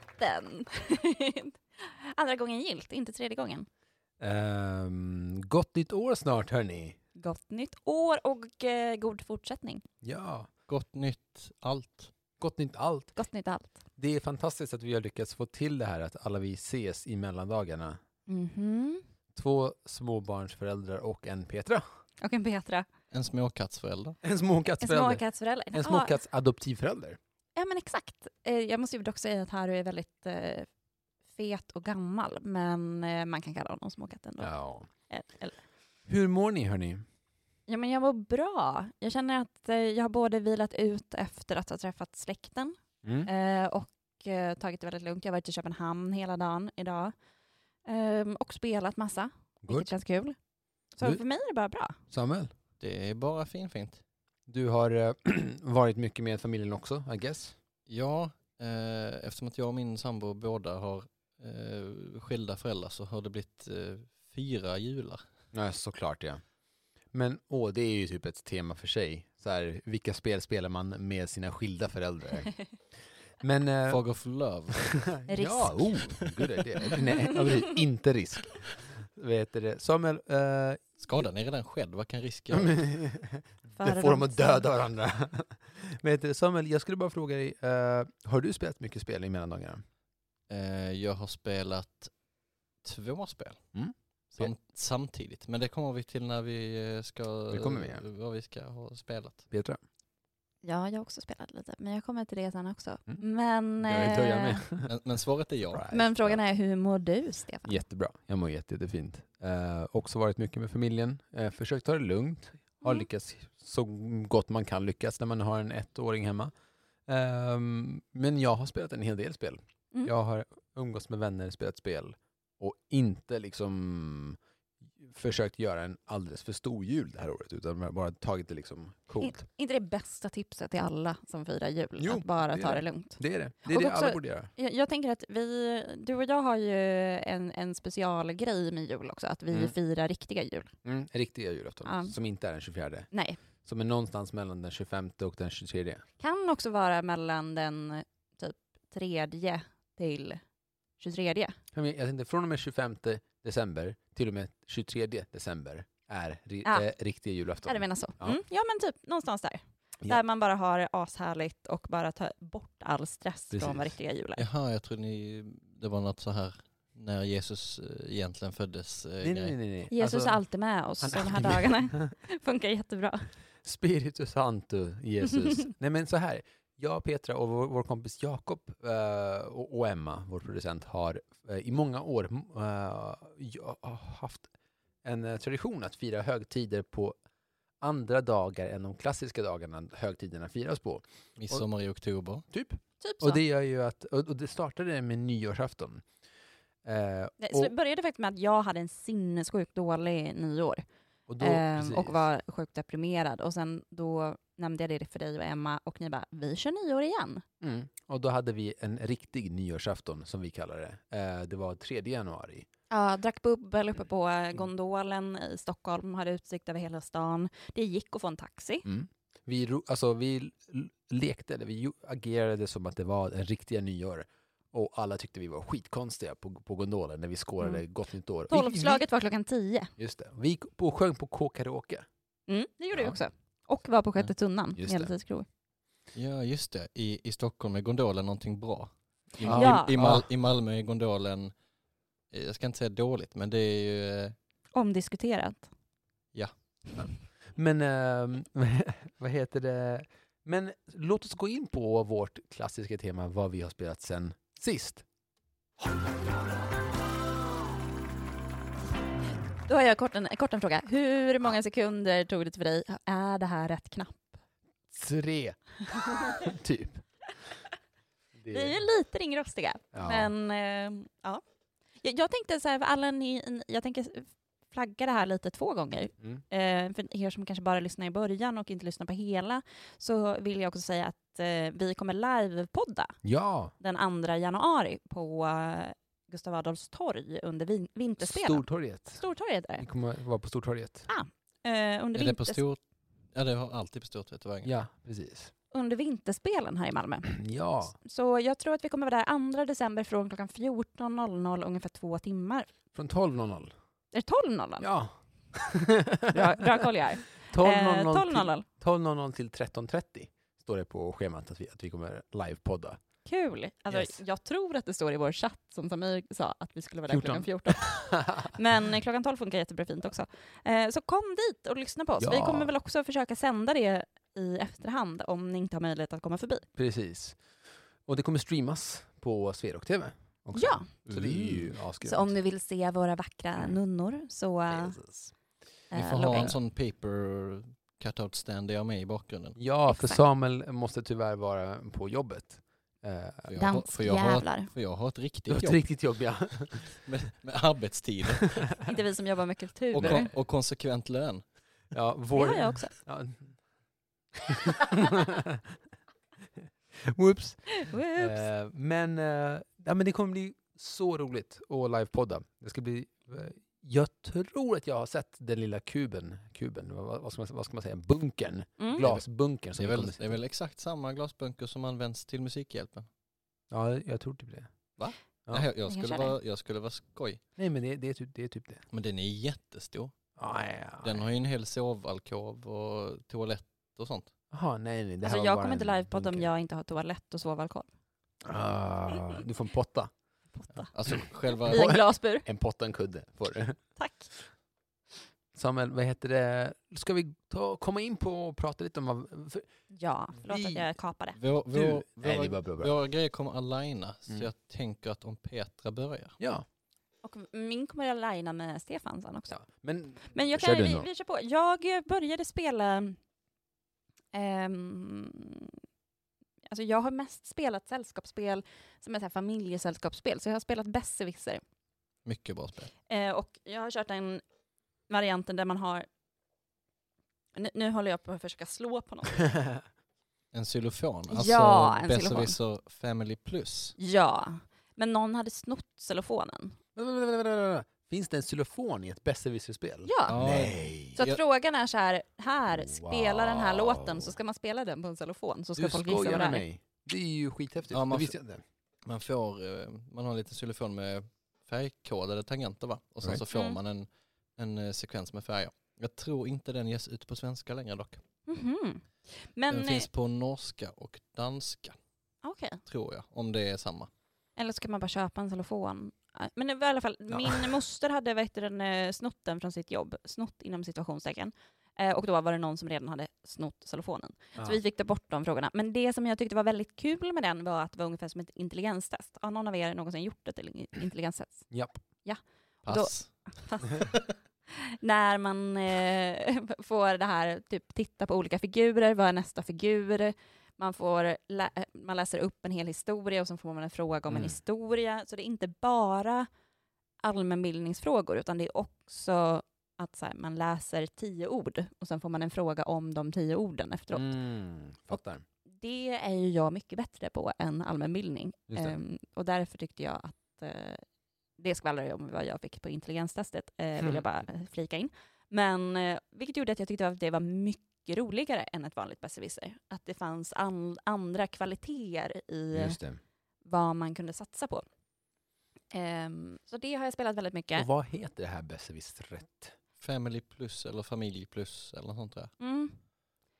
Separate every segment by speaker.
Speaker 1: satt den. Andra gången gilt, inte tredje gången.
Speaker 2: Um, gott nytt år snart hörni.
Speaker 1: Gott nytt år och eh, god fortsättning.
Speaker 2: Ja,
Speaker 3: Gott nytt allt.
Speaker 2: gott nytt allt.
Speaker 1: Gott nytt allt.
Speaker 2: Det är fantastiskt att vi har lyckats få till det här att alla vi ses i mellandagarna.
Speaker 1: Mhm.
Speaker 2: Två småbarnsföräldrar och en Petra.
Speaker 1: Och en Petra.
Speaker 3: En småkattsförälder.
Speaker 2: En
Speaker 1: En
Speaker 2: småkattsförälder.
Speaker 1: småkattsförälder.
Speaker 2: En småkattsadoptivförälder.
Speaker 1: Ja men exakt. Eh, Jag måste ju dock säga att Harry är väldigt eh, fet och gammal, men eh, man kan kalla honom småkatt ändå.
Speaker 2: Ja.
Speaker 1: Eh, Eller,
Speaker 2: Hur mår ni hörni?
Speaker 1: Ja, men jag mår bra. Jag känner att eh, jag har både vilat ut efter att ha träffat släkten
Speaker 2: Mm.
Speaker 1: eh, och eh, tagit det väldigt lugnt. Jag har varit i Köpenhamn hela dagen idag Ehm, och spelat massa, vilket
Speaker 2: Good.
Speaker 1: känns kul. Så
Speaker 2: Du-
Speaker 1: för mig är det bara bra.
Speaker 2: Samuel?
Speaker 3: Det är bara finfint.
Speaker 2: Du har eh, varit mycket med familjen också, I guess?
Speaker 3: Ja, eh, eftersom att jag och min sambo båda har eh, skilda föräldrar så har det blivit eh, fyra jular.
Speaker 2: Ja, såklart ja. Men åh, det är ju typ ett tema för sig. Så här, vilka spel spelar man med sina skilda föräldrar? Men... eh,
Speaker 3: Fog of Love.
Speaker 2: ja, oh, good idea. Nej, inte risk. Vet du det? Samuel, eh,
Speaker 3: Skadan är redan skedd, vad kan risken
Speaker 2: ja,
Speaker 3: göra?
Speaker 2: men- det får dem att döda varandra. Du, Samuel, jag skulle bara fråga dig, eh, har du spelat mycket spel i mellandagarna?
Speaker 3: Eh, jag har spelat två spel
Speaker 2: Mm.
Speaker 3: Sam, samtidigt, men det kommer vi till när vi eh, ska,
Speaker 2: Det kommer vi, ja.
Speaker 3: vad vi ska ha spelat.
Speaker 2: Petra?
Speaker 1: Ja, jag har också spelat lite, men jag kommer till det sen också.
Speaker 2: Mm.
Speaker 1: Men, eh,
Speaker 3: Men, men svaret är ja.
Speaker 2: Right.
Speaker 1: men frågan är, hur mår du, Stefan?
Speaker 2: Jättebra, jag mår jätte, jättefint. Eh, också varit mycket med familjen, eh, försökt ta det lugnt. Har
Speaker 1: Mm.
Speaker 2: lyckats så gott man kan lyckas när man har en ettåring hemma. Ehm, men jag har spelat en hel del spel.
Speaker 1: Mm.
Speaker 2: Jag har umgås med vänner, spelat spel och inte liksom försökt göra en alldeles för stor jul det här året utan bara tagit det liksom coolt.
Speaker 1: In, inte det bästa tipset till alla som firar jul,
Speaker 2: Jo,
Speaker 1: att bara ta det
Speaker 2: det.
Speaker 1: lugnt.
Speaker 2: Det är det. Det är
Speaker 1: Och
Speaker 2: det
Speaker 1: också-
Speaker 2: alla borde göra.
Speaker 1: Jag, jag tänker att vi, du och jag har ju en, en specialgrej med jul också, att vi
Speaker 2: Mm.
Speaker 1: firar riktiga jul.
Speaker 2: Mm, riktiga julafton,
Speaker 1: Ja.
Speaker 2: som inte är den 24.
Speaker 1: Nej,
Speaker 2: Som är någonstans mellan den 25 och den 23.
Speaker 1: kan också vara mellan den typ tredje till 23.
Speaker 2: Jag men- jag tänkte från och med 25 december till och med 23 december är ri-
Speaker 1: Ja.
Speaker 2: eh, riktiga julafton.
Speaker 1: Ja, du menar så?
Speaker 2: Ja.
Speaker 1: Mm. Ja, men typ någonstans där.
Speaker 2: Ja.
Speaker 1: Där man bara har ashärligt och bara tar bort all stress
Speaker 2: Precis.
Speaker 1: från vad riktiga jul är.
Speaker 3: Jaha, jag trodde ni, det var något så här när Jesus eh, egentligen föddes. eh,
Speaker 2: Nej, nej, nej, nej.
Speaker 1: Jesus
Speaker 2: Alltså,
Speaker 1: är alltid med oss
Speaker 2: han
Speaker 1: de här dagarna. Funkar jättebra.
Speaker 2: Spiritus Santo, Jesus. nej men så här, jag, Petra och vår, vår kompis Jakob eh, och, och Emma, vår producent, har eh, i många år eh, haft en eh, tradition att fira högtider på andra dagar än de klassiska dagarna högtiderna firas på.
Speaker 3: Midsommar i oktober.
Speaker 2: Typ.
Speaker 1: Typ så.
Speaker 2: Och det gör ju att, och och det startade med nyårsafton. Eh,
Speaker 1: Det
Speaker 2: och,
Speaker 1: började faktiskt med att jag hade en sinnessjukt dålig nyår
Speaker 2: och, då,
Speaker 1: ehm, och var sjukt deprimerad. Och sen då nämnde jag det för dig och Emma och ni bara, vi kör nyår igen.
Speaker 2: Mm. Och då hade vi en riktig nyårsafton som vi kallar det. Eh, det var 3 januari.
Speaker 1: Ja, drack bubbel uppe på eh, gondolen i Stockholm, hade utsikt över hela stan. Det gick att få en taxi.
Speaker 2: Mm. Vi, alltså, vi lekte, eller vi agerade som att det var en riktiga nyår. Och alla tyckte vi var skitkonstiga på, på gondolen när vi skårade
Speaker 1: Mm.
Speaker 2: gott nytt år. Vi-
Speaker 1: Tolvslaget var klockan tio.
Speaker 2: Vi, just det. Vi gick på, och sjöng på K-karaoke.
Speaker 1: Mm, det gjorde
Speaker 2: Ja.
Speaker 1: jag också. Och var på Sjätte tunnan,
Speaker 2: det.
Speaker 1: medeltidskrog.
Speaker 3: Ja, just det. I, I Stockholm är gondolen någonting bra. I,
Speaker 1: Ja.
Speaker 3: i, i, Mal,
Speaker 2: Ja.
Speaker 3: I Malmö är gondolen, eh, jag ska inte säga dåligt, men det är ju... eh,
Speaker 1: Omdiskuterat.
Speaker 2: Men ehm, vad heter det? Men låt oss gå in på vårt klassiska tema, vad vi har spelat sen sist.
Speaker 1: Då har jag kort en, kort en fråga. Hur många sekunder tog det för dig? Är det här rätt knapp?
Speaker 2: Tre, typ. Det-
Speaker 1: Vi är ju lite ringrostiga.
Speaker 2: Ja.
Speaker 1: Men eh, ja. Jag, jag tänkte så här, för alla ni, jag tänker flagga det här lite två gånger.
Speaker 2: Mm.
Speaker 1: Eh, för er som kanske bara lyssnar i början och inte lyssnar på hela, så vill jag också säga att eh, vi kommer livepodda
Speaker 2: ja,
Speaker 1: den 2 januari på Gustav Adolfs torg under vin- vinterspelen.
Speaker 2: Stortorget.
Speaker 1: Stortorget är
Speaker 2: Vi
Speaker 1: det.
Speaker 2: kommer vara på Stortorget.
Speaker 1: Eh, under,
Speaker 3: Är det på
Speaker 1: vinters-
Speaker 3: stor... Ja, det har alltid på Stortvättvägen.
Speaker 2: Ja, precis.
Speaker 1: under vinterspelen här i Malmö.
Speaker 2: Ja,
Speaker 1: Så jag tror att vi kommer vara där 2 december från klockan 14.00, ungefär två timmar.
Speaker 2: från 12.00.
Speaker 1: Är det 12.00?
Speaker 2: Ja.
Speaker 1: Bra, bra koll jag har.
Speaker 2: 12.00
Speaker 1: Eh,
Speaker 2: till,
Speaker 1: 12.00.
Speaker 2: 12.00 till 13.30 står det på schemat att vi, att vi kommer livepodda.
Speaker 1: Kul. Alltså,
Speaker 2: Yes.
Speaker 1: Jag tror att det står i vår chatt som Samir sa att vi skulle vara där
Speaker 2: 14.
Speaker 1: klockan 14. Men eh, klockan 12 funkar jättebra fint också. Eh, så kom dit och lyssna på oss.
Speaker 2: Ja.
Speaker 1: Vi kommer väl också försöka sända det i efterhand om ni inte har möjlighet att komma förbi.
Speaker 2: Precis. Och det kommer streamas på Sverok TV också.
Speaker 1: Ja.
Speaker 2: Så det är ju asgrymt.
Speaker 1: Så om du vill se våra vackra nunnor så eh,
Speaker 2: Precis.
Speaker 3: Vi får ha en sån paper cutout stand där jag med i bakgrunden.
Speaker 2: Ja, för
Speaker 1: Exakt.
Speaker 2: Samuel måste tyvärr vara på jobbet. Eh,
Speaker 3: För jag, har, för, jag har, för jag har ett
Speaker 2: det
Speaker 3: riktigt
Speaker 2: ett
Speaker 3: jobb
Speaker 2: riktigt jobb, ja.
Speaker 3: med, med arbetstider
Speaker 1: Inte vi som jobbar med kultur.
Speaker 3: och, kon, och konsekvent lön.
Speaker 2: ja
Speaker 1: Det
Speaker 2: vår...
Speaker 1: har jag också.
Speaker 2: Ja. Whoops.
Speaker 1: Whoops.
Speaker 2: Eh, men, eh, ja, men det kommer bli så roligt att livepodda. Det ska bli... eh, jag tror att jag har sett den lilla kuben, kuben vad, vad, ska, man, vad ska man säga, bunkern,
Speaker 1: Mm.
Speaker 2: glasbunkern.
Speaker 3: Det
Speaker 2: Som
Speaker 3: är,
Speaker 2: vi
Speaker 3: väl, det är väl exakt samma glasbunker som används till Musikhjälpen?
Speaker 2: Ja, jag tror typ det.
Speaker 3: Va?
Speaker 2: Ja.
Speaker 3: Nej, jag,
Speaker 1: Det
Speaker 3: skulle
Speaker 1: är
Speaker 3: vara, jag skulle vara skoj.
Speaker 2: Nej, men det, det, är typ, det är typ det.
Speaker 3: Men den är jättestor.
Speaker 2: Ja, ja,
Speaker 3: Den har ju en hel sovalkov och toalett och sånt.
Speaker 2: Jaha, nej, nej. Det här
Speaker 1: Alltså, jag kommer inte livepodda om jag inte har toalett och sovalkov.
Speaker 2: Ah, du får en potta.
Speaker 3: Alltså själva...
Speaker 1: I en glasbur.
Speaker 2: En potta en kudde får du.
Speaker 1: Tack.
Speaker 2: Samuel, vad heter det? Ska vi ta, komma in på och prata lite om vad... För,
Speaker 1: Ja, förlåt
Speaker 2: Vi-
Speaker 1: att jag kapade.
Speaker 3: Vår,
Speaker 2: du,
Speaker 3: vår,
Speaker 2: nej, det
Speaker 3: våra,
Speaker 2: var bra, bra.
Speaker 3: våra grejer kommer aligna, så
Speaker 2: Mm.
Speaker 3: jag tänker att om Petra börjar.
Speaker 2: Ja,
Speaker 1: Och min kommer jag lina med Stefan sen också.
Speaker 2: ja. Men
Speaker 1: Men jag kan, vi, vi kör på. Jag började spela... ehm, alltså jag har mest spelat sällskapsspel som är så här familjesällskapsspel, så jag har spelat Besserwisser.
Speaker 3: Mycket bra spel.
Speaker 1: Eh, och jag har kört den varianten där man har... Nu, nu håller jag på att försöka slå på något.
Speaker 3: En xylofon, alltså
Speaker 1: Ja, en
Speaker 3: Besserwisser Family Plus.
Speaker 1: ja, men någon hade snott xylofonen.
Speaker 2: Finns det en xylofon i ett besserwisser-spel?
Speaker 1: Ja.
Speaker 2: Nej!
Speaker 1: Så att
Speaker 3: Jag-
Speaker 1: frågan är så här, här, spela den här
Speaker 2: Wow.
Speaker 1: låten, så ska man spela den på en xylofon, så ska
Speaker 2: du
Speaker 1: folk gissa
Speaker 2: skojar
Speaker 1: vad det
Speaker 2: med
Speaker 1: är.
Speaker 2: mig. Det är ju skithäftigt.
Speaker 3: Ja, man
Speaker 2: det visste jag inte.
Speaker 3: Man får, eh, man har en liten xylofon med färgkodade tangenter va? Och sen
Speaker 2: Right.
Speaker 3: så får
Speaker 1: Mm.
Speaker 3: man en, en eh, sekvens med färger. Jag tror inte den ges ut på svenska längre dock.
Speaker 1: Mhm. Men,
Speaker 3: Den
Speaker 1: eh,
Speaker 3: finns på norska och danska,
Speaker 1: okej.
Speaker 3: tror jag. Om det är samma.
Speaker 1: Eller så kan man bara köpa en telefon. Men i alla fall,
Speaker 2: Ja.
Speaker 1: min moster hade vet du, den, eh, snott den från sitt jobb, snott inom situationstecken. Eh, och då var det någon som redan hade snott telefonen. Så vi fick ta bort de frågorna. Men det som jag tyckte var väldigt kul med den var att det var ungefär som ett intelligenstest. Har någon av er någonsin gjort ett intelligenstest?
Speaker 2: Japp.
Speaker 1: Och då-
Speaker 3: Pass.
Speaker 1: När man eh, får det här, typ titta på olika figurer, vad är nästa figur? Man, får lä man läser upp en hel historia och så får man en fråga om en
Speaker 2: Mm.
Speaker 1: historia. Så det är inte bara allmänbildningsfrågor, utan det är också att så här, man läser tio ord och sen får man en fråga om de tio orden efteråt.
Speaker 2: Mm, fattar.
Speaker 1: Det är ju jag mycket bättre på än allmänbildning. Ehm, och därför tyckte jag att eh, det skvallrar ju om vad jag fick på intelligenstestet, eh, vill jag bara eh, flika in. Men eh, vilket gjorde att jag tyckte att det var mycket roligare än ett vanligt besserwisser. Att det fanns an- andra kvaliteter i
Speaker 2: Just det.
Speaker 1: vad man kunde satsa på. Ehm, så det har jag spelat väldigt mycket.
Speaker 2: Och vad heter det här besserwisser-rätt?
Speaker 3: Family Plus eller Familj Plus eller något sånt där.
Speaker 1: Mm.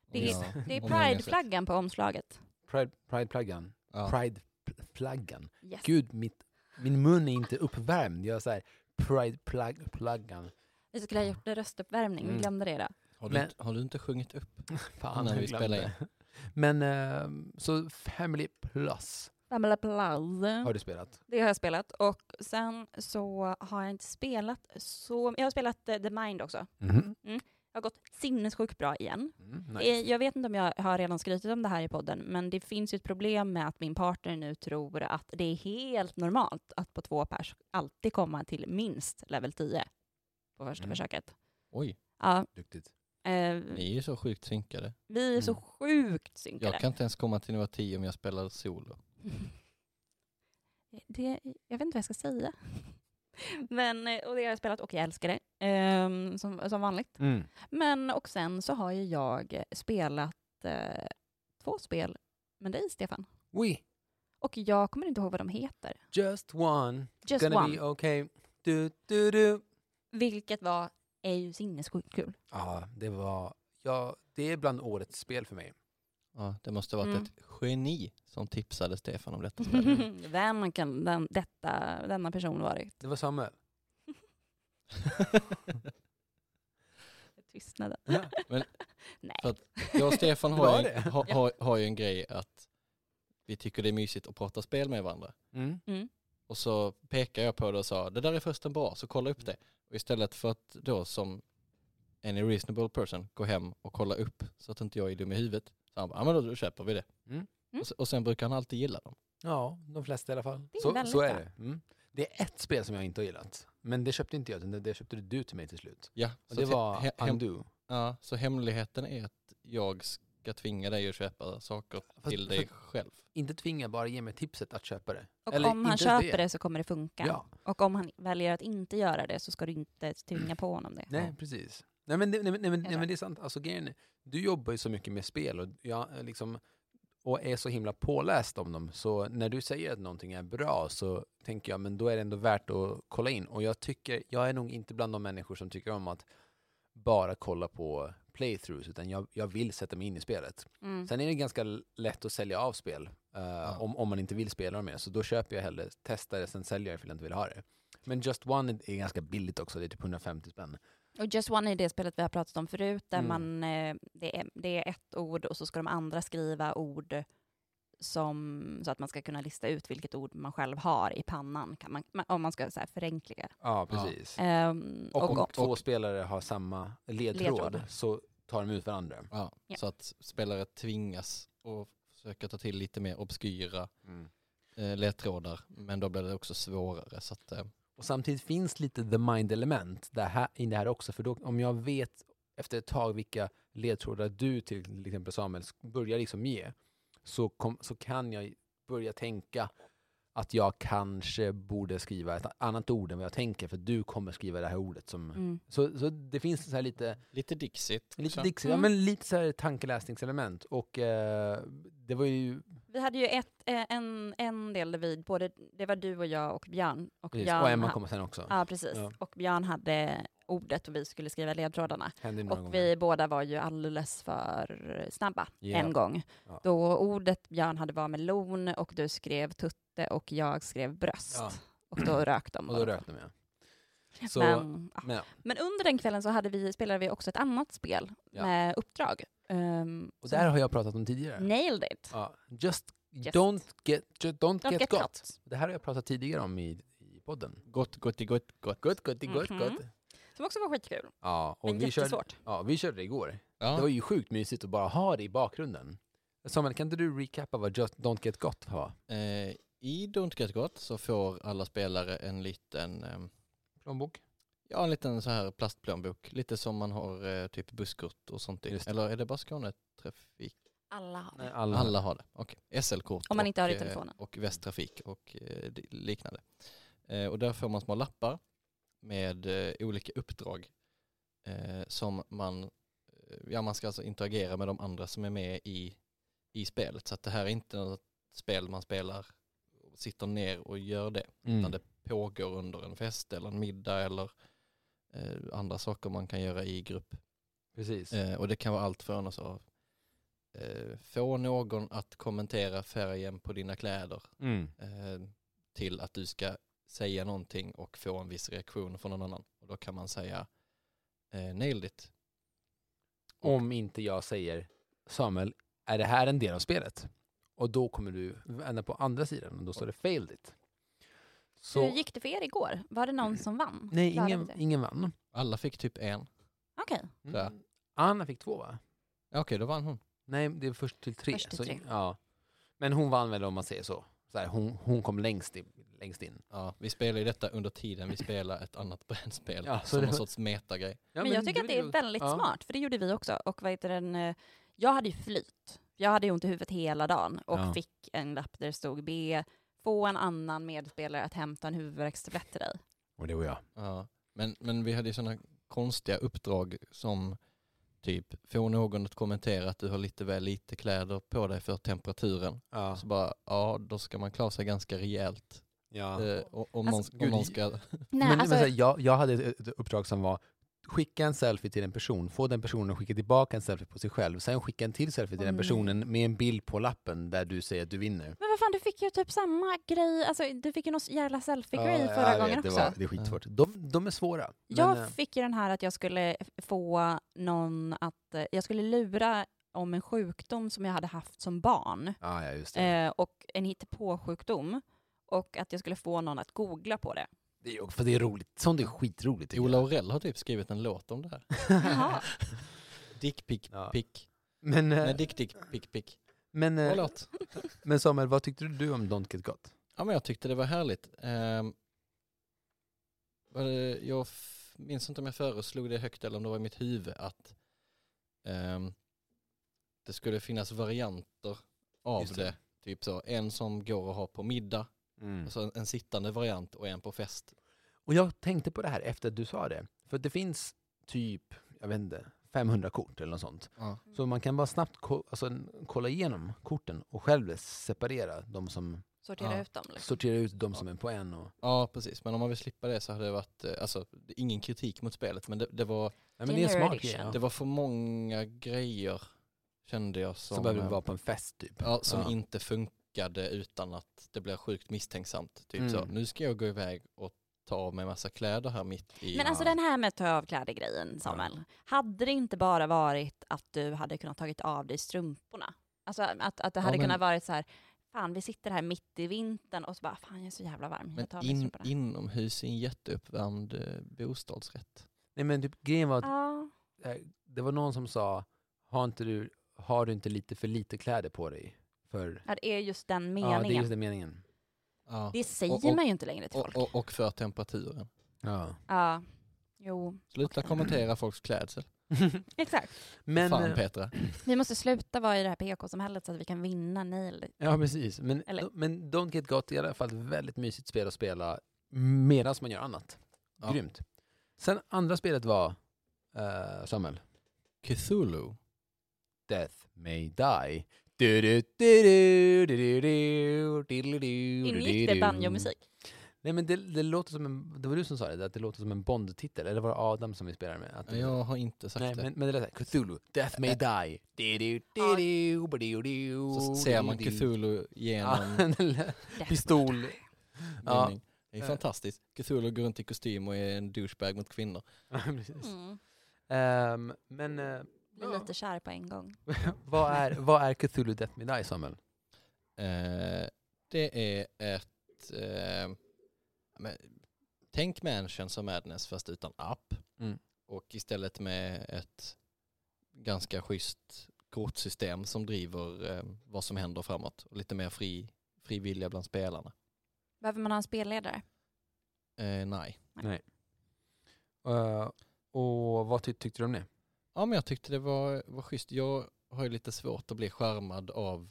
Speaker 1: Det,
Speaker 3: Ja,
Speaker 1: det är. Pride-flaggan på omslaget.
Speaker 2: Pride, Pride-flaggan.
Speaker 3: Ja.
Speaker 2: Pride-flaggan.
Speaker 1: Yes.
Speaker 2: Gud, mitt, min mun är inte uppvärmd. Jag säger Pride-flaggan.
Speaker 1: Vi skulle ha gjort en röstuppvärmning, vi
Speaker 2: Mm.
Speaker 1: glömde det då.
Speaker 3: Har, du,
Speaker 2: Men-
Speaker 3: inte- har du inte sjungit upp?
Speaker 2: Fan,
Speaker 3: När vi spelar
Speaker 2: glömde. Men ehm, så Family Plus
Speaker 1: Family Plus.
Speaker 2: har du spelat?
Speaker 1: Det har jag spelat. Och sen så har jag inte spelat så... Jag har spelat eh, The Mind också.
Speaker 2: Mhm.
Speaker 1: Jag har gått sinnessjukt bra igen.
Speaker 2: Mm,
Speaker 1: Eh,
Speaker 2: nice.
Speaker 1: Jag vet inte om jag har redan skrytit om det här i podden, men det finns ju ett problem med att min partner nu tror att det är helt normalt att på två pers alltid komma till minst level 10 på första
Speaker 2: Mm.
Speaker 1: försöket.
Speaker 3: Oj,
Speaker 1: Ja,
Speaker 2: Duktigt.
Speaker 1: Eh,
Speaker 3: ni är ju så sjukt synkade.
Speaker 1: vi är så
Speaker 2: Mm.
Speaker 1: sjukt synkade.
Speaker 3: Jag kan inte ens komma till nivå 10 om jag spelar solo.
Speaker 1: Det, jag vet inte vad jag ska säga. Men, eh, och det har jag spelat och jag älskar det, ehm, som, som vanligt.
Speaker 2: Mm.
Speaker 1: Men och sen så har ju jag spelat eh, två spel med dig, Stefan.
Speaker 2: We
Speaker 1: Och jag kommer inte ihåg vad de heter.
Speaker 2: just one,
Speaker 1: Just
Speaker 2: gonna
Speaker 1: One,
Speaker 2: be okay. Du, du, du.
Speaker 1: vilket var, är ju sinnessjukt kul.
Speaker 2: Ja, det var, ja, det är bland årets spel för mig.
Speaker 3: Ja, det måste ha varit
Speaker 1: Mm.
Speaker 3: ett geni som tipsade Stefan om detta spel.
Speaker 1: Vem kan den, detta, denna person varit?
Speaker 2: Det var Samuel.
Speaker 1: Tystnaden.
Speaker 2: Ja.
Speaker 1: Nej.
Speaker 3: För att jag och Stefan
Speaker 2: Det
Speaker 3: har,
Speaker 2: det.
Speaker 3: har, har, har ju en grej att vi tycker det är mysigt att prata spel med varandra.
Speaker 2: Mm.
Speaker 1: Mm.
Speaker 3: Och så pekar jag på det och sa det där är förresten bra, så kolla upp det. Och istället för att då som any reasonable person gå hem och kolla upp så att inte jag är dum i huvudet. Så han bara, ja men då, då köper vi det.
Speaker 2: Mm.
Speaker 1: Mm.
Speaker 3: Och, se- och sen brukar han alltid gilla dem.
Speaker 2: Ja, de flesta i alla fall.
Speaker 1: Det är
Speaker 2: Så,
Speaker 1: väldigt
Speaker 2: så är
Speaker 1: bra.
Speaker 2: det. Mm. Det är ett spel som jag inte har gillat. Men det köpte inte jag, utan det, det köpte du till mig till slut.
Speaker 3: Ja,
Speaker 2: Och
Speaker 3: så
Speaker 2: det
Speaker 3: att he-
Speaker 2: var
Speaker 3: he- hem,
Speaker 2: Undo.
Speaker 3: ja, så hemligheten är att jag ska tvinga dig att köpa saker
Speaker 2: Fast-
Speaker 3: till dig själv.
Speaker 2: Inte tvinga, bara ge mig tipset att köpa det.
Speaker 1: Och
Speaker 2: Eller
Speaker 1: om han
Speaker 2: inte ens
Speaker 1: köper det. så kommer det funka.
Speaker 2: Ja,
Speaker 1: Och om han väljer att inte göra det så ska du inte tvinga på honom det.
Speaker 2: nej
Speaker 3: Ja.
Speaker 2: precis. Nej men, det- nej, men- nej, men, nej, men det är sant, alltså grejen är, du jobbar ju så mycket med spel och, jag, eh, liksom, och är så himla påläst om dem. Så när du säger att någonting är bra så tänker jag, men då är det ändå värt att kolla in. Och jag tycker, jag är nog inte bland de människor som tycker om att bara kolla på playthroughs, utan jag, jag vill sätta mig in i spelet.
Speaker 1: Mm.
Speaker 2: Sen är det ganska lätt att sälja av spel eh, om, om man inte vill spela dem mer. Så då köper jag hellre, testar det, sen säljer jag ifall jag inte vill ha det. Men Just One är ganska billigt också, det är typ 150 spänn.
Speaker 1: Och Just One är det spelet vi har pratat om förut, där
Speaker 2: Mm.
Speaker 1: man, eh, det, är, det är ett ord och så ska de andra skriva ord som, så att man ska kunna lista ut vilket ord man själv har i pannan, kan man, om man ska så här förenkliga.
Speaker 2: Ja, precis.
Speaker 1: Ehm,
Speaker 2: Och om
Speaker 1: och,
Speaker 2: två spelare har samma ledtråd,
Speaker 1: Ledtråd.
Speaker 2: så tar de ut varandra.
Speaker 3: Ja,
Speaker 1: Ja.
Speaker 3: Så att spelare tvingas att försöka ta till lite mer obskyra
Speaker 2: Mm.
Speaker 3: eh, ledtrådar. Men då blir det också svårare. Så att, eh,
Speaker 2: Och samtidigt finns lite the mind element det här, i det här också. För då, om jag vet efter ett tag vilka ledtrådar du till exempel Samuel börjar liksom ge, så, kom, så kan jag börja tänka att jag kanske borde skriva ett annat ord än vad jag tänker, för du kommer skriva det här ordet. Som,
Speaker 1: mm.
Speaker 2: så, så det finns så här lite,
Speaker 3: lite Dixit.
Speaker 2: lite,
Speaker 3: också.
Speaker 2: Dixie, ja,
Speaker 1: Mm.
Speaker 2: men lite så här tankeläsningselement. Och eh, det var ju
Speaker 1: Vi hade ju ett, eh, en, en del där vi, både, det var du och jag och Björn. Och,
Speaker 2: Precis.
Speaker 1: Björn
Speaker 2: Och Emma kommer sen också.
Speaker 1: Ja, precis.
Speaker 2: Ja.
Speaker 1: Och Björn hade ordet och vi skulle skriva ledtrådarna. Och
Speaker 2: gånger.
Speaker 1: vi båda var ju alldeles för snabba
Speaker 2: Ja.
Speaker 1: en gång.
Speaker 2: Ja.
Speaker 1: Då ordet Björn hade var melon och du skrev tutte och jag skrev bröst.
Speaker 2: Ja.
Speaker 1: Och då rök de.
Speaker 2: Och då rök de ja. Så,
Speaker 1: Men, ja.
Speaker 2: men, ja.
Speaker 1: Men under den kvällen så hade vi, spelade vi också ett annat spel
Speaker 2: Ja.
Speaker 1: med uppdrag. Um,
Speaker 2: Och där har jag pratat om tidigare.
Speaker 1: Nailed it.
Speaker 2: Ja, just,
Speaker 1: Just.
Speaker 2: don't get, just don't,
Speaker 1: Don't
Speaker 2: get,
Speaker 1: get
Speaker 2: got.
Speaker 1: got.
Speaker 2: Det här har jag pratat tidigare om i, i podden.
Speaker 3: Gott, gott, gott, gott.
Speaker 2: Gott, gott, gott,
Speaker 1: Mhm.
Speaker 2: gott.
Speaker 1: Som också var skitkul.
Speaker 2: Ja, och
Speaker 1: Men
Speaker 2: vi körde, ja, vi körde det igår. Det var
Speaker 3: Ja.
Speaker 2: ju sjukt mysigt att bara ha det i bakgrunden. Samuel, kan inte du recappa vad just don't get got var?
Speaker 3: Eh, I Don't Get Got så får alla spelare en liten, ehm,
Speaker 2: Plånbok?
Speaker 3: ja en liten så här plastplånbok. Lite som man har eh, typ busskort och sånt i. Eller är det bara Skånetrafik?
Speaker 1: Alla har
Speaker 2: Nej,
Speaker 1: det.
Speaker 2: alla.
Speaker 3: Alla har det. Okej. SL-kort
Speaker 1: Om man inte har det i
Speaker 3: och, eh,
Speaker 1: telefonen.
Speaker 3: och Västtrafik och eh, liknande. Eh, och där får man små lappar med eh, olika uppdrag eh, som man, eh, ja man ska alltså interagera med de andra som är med i, i spelet. Så att det här är inte något spel man spelar sitter ner och gör det.
Speaker 2: Mm.
Speaker 3: Utan det pågår under en fest eller en middag eller andra saker man kan göra i grupp.
Speaker 2: Precis.
Speaker 3: Och det kan vara allt från att så, få någon att kommentera färgen på dina kläder
Speaker 2: Mm.
Speaker 3: till att du ska säga någonting och få en viss reaktion från någon annan. Och då kan man säga eh, nailed it.
Speaker 2: Om inte jag säger Samuel, är det här en del av spelet? Och då kommer du vända på andra sidan och då står det failed it. Så,
Speaker 1: Hur gick det för er igår? Var det någon som vann?
Speaker 2: nej, ingen, ingen vann.
Speaker 3: Alla fick typ en.
Speaker 1: Okej.
Speaker 3: Ja.
Speaker 2: Anna fick två va?
Speaker 3: Ja, Okej, då vann hon.
Speaker 2: Nej, det är först till tre.
Speaker 1: Först till
Speaker 2: så,
Speaker 1: tre.
Speaker 2: Ja. Men hon vann väl om man säger så. Så här, hon, hon kom längst, i, längst in.
Speaker 3: Ja, vi spelar ju detta under tiden vi spelar ett annat brädspel.
Speaker 2: Ja,
Speaker 3: som
Speaker 2: det
Speaker 3: en sorts metagrej.
Speaker 2: Ja,
Speaker 1: men jag tycker att det är
Speaker 2: väl-
Speaker 1: väldigt
Speaker 2: ja.
Speaker 1: smart, för det gjorde vi också. Och vad heter den, eh, jag hade ju flyt. Jag hade ju ont i huvudet hela dagen och
Speaker 2: Ja.
Speaker 1: fick en lapp där det stod be få en annan medspelare att hämta en huvudvärkstablett till dig.
Speaker 2: Och det var jag.
Speaker 3: Ja. Men, men vi hade ju sådana konstiga uppdrag som typ få någon att kommentera att du har lite väl lite kläder på dig för temperaturen.
Speaker 2: Ja.
Speaker 3: Så bara, ja då ska man klara sig ganska rejält.
Speaker 2: ja.
Speaker 3: Eh, och- om,
Speaker 1: Alltså,
Speaker 3: någon, om någon ska...
Speaker 1: Nej,
Speaker 2: men,
Speaker 1: alltså,
Speaker 2: men, så här, jag, jag hade ett, ett uppdrag som var skicka en selfie till en person, få den personen att skicka tillbaka en selfie på sig själv, sen skicka en till selfie till den
Speaker 1: nej.
Speaker 2: personen med en bild på lappen där du säger att du vinner.
Speaker 1: men vad fan, du fick ju typ samma grej, alltså du fick ju någon jävla selfie-grej
Speaker 2: Ja,
Speaker 1: förra
Speaker 2: jag
Speaker 1: gången
Speaker 2: vet, det
Speaker 1: också.
Speaker 2: Var, det är skitsvårt. De, de är svåra. Men,
Speaker 1: Jag
Speaker 2: eh,
Speaker 1: fick ju den här att jag skulle få någon att, eh, jag skulle lura om en sjukdom som jag hade haft som barn.
Speaker 2: ja, ja, just det.
Speaker 1: Eh, och en hittepåsjukdom. Och att jag skulle få någon att googla på det.
Speaker 2: Det är, för det är roligt. Sånt är skitroligt.
Speaker 3: Ola. Orell har typ skrivit en låt om det här.
Speaker 1: Jaha.
Speaker 3: Dick pick
Speaker 2: Ja.
Speaker 3: pick.
Speaker 2: Men, eh,
Speaker 3: Nej, dick dick pick pick.
Speaker 2: men,
Speaker 3: låt.
Speaker 2: men Samuel, vad tyckte du om Don't Get Got?
Speaker 3: Ja men jag tyckte det var härligt. Det- jag minns inte om jag föreslog det högt eller om det var i mitt huvud att ehm, det skulle finnas varianter av det.
Speaker 2: det.
Speaker 3: Typ så, en som går att ha på middag,
Speaker 2: Mm.
Speaker 3: alltså en, en sittande variant och en på fest.
Speaker 2: Och jag tänkte på det här efter att du sa det. För det finns typ, jag vet inte, 500 kort eller något sånt.
Speaker 3: Ja.
Speaker 2: Så man kan bara snabbt ko- alltså, kolla igenom korten och själv separera de som,
Speaker 1: Sortera
Speaker 3: Ja.
Speaker 1: ut dem. Liksom.
Speaker 2: sortera ut de som är på en. Och,
Speaker 3: ja precis, men om man vill slippa det så hade det varit, eh, alltså ingen kritik mot spelet men det, det var,
Speaker 2: ja, men det är en smart grej. Ja.
Speaker 3: det var för många grejer kände jag som,
Speaker 2: Som behöver
Speaker 3: eh,
Speaker 2: vara på en fest typ.
Speaker 3: Ja, som
Speaker 2: Ja.
Speaker 3: inte funkade utan att det blev sjukt misstänksamt. Typ så,
Speaker 2: Mm.
Speaker 3: nu ska jag gå iväg och ta av mig massa kläder här mitt i...
Speaker 1: Men alltså
Speaker 2: Ja.
Speaker 1: den här med att ta av kläder-grejen, Samuel. Hade det inte bara varit att du hade kunnat tagit av dig strumporna? Alltså att, att det
Speaker 3: Ja,
Speaker 1: hade
Speaker 3: men-
Speaker 1: kunnat varit så här, fan vi sitter här mitt i vintern och så bara, fan jag är så jävla varm,
Speaker 3: men
Speaker 1: jag tar
Speaker 3: in, inomhus i en jätteuppvärmd eh, bostadsrätt.
Speaker 2: Nej men typ grejen var att
Speaker 1: Ja,
Speaker 2: eh, det var någon som sa, har, inte du, har du inte lite för lite kläder på dig? För,
Speaker 1: ja, det är just den
Speaker 2: ja,
Speaker 1: meningen.
Speaker 2: det är just den meningen.
Speaker 3: Ja.
Speaker 1: Det säger
Speaker 3: Och- och-
Speaker 1: man ju inte längre till folk.
Speaker 3: och, och för temperaturen.
Speaker 2: Ja.
Speaker 1: Ja, jo,
Speaker 3: Sluta
Speaker 1: Okej.
Speaker 3: kommentera folks klädsel.
Speaker 1: exakt.
Speaker 2: men,
Speaker 3: Fan
Speaker 2: eh,
Speaker 3: Petra.
Speaker 1: Vi måste sluta vara i det här PK-samhället så att vi kan vinna nail.
Speaker 2: Ja, precis. Men,
Speaker 1: Eller-
Speaker 2: men Don't Get Got är i alla fall ett väldigt mysigt spel att spela medan man gör annat.
Speaker 3: Ja.
Speaker 2: Grymt. Sen andra spelet var uh, Samuel.
Speaker 3: Cthulhu.
Speaker 2: Death May Die.
Speaker 1: Ingick det banjo-musik?
Speaker 2: Nej men det, det, låter som en, det var du som sa det, att det låter som en Bond-titel, eller var det Adam som vi spelade med? Att,
Speaker 3: jag har inte sagt
Speaker 2: nej,
Speaker 3: det.
Speaker 2: Men, men det lät såhär, Cthulhu, Death May Die.
Speaker 3: Så ser man Cthulhu genom
Speaker 2: pistol. Ja.
Speaker 3: Det är fantastiskt. Cthulhu går runt i kostym och är en douchebag mot kvinnor.
Speaker 1: mm.
Speaker 2: um, men... Uh,
Speaker 1: blir lite kär på en gång.
Speaker 2: vad, är, vad är Cthulhu Death May Die, Samuel?
Speaker 3: Eh, det är ett... Eh, men, tänk Mansions of Madness fast utan app.
Speaker 2: Mm.
Speaker 3: Och istället med ett ganska schysst kortsystem som driver eh, vad som händer framåt. Och lite mer fri, fri vilja bland spelarna.
Speaker 1: Behöver man ha en spelledare?
Speaker 3: Eh, nej.
Speaker 2: Eh, och vad ty tyckte du om det?
Speaker 3: Ja men jag tyckte det var, var schysst. Jag har ju lite svårt att bli skärmad av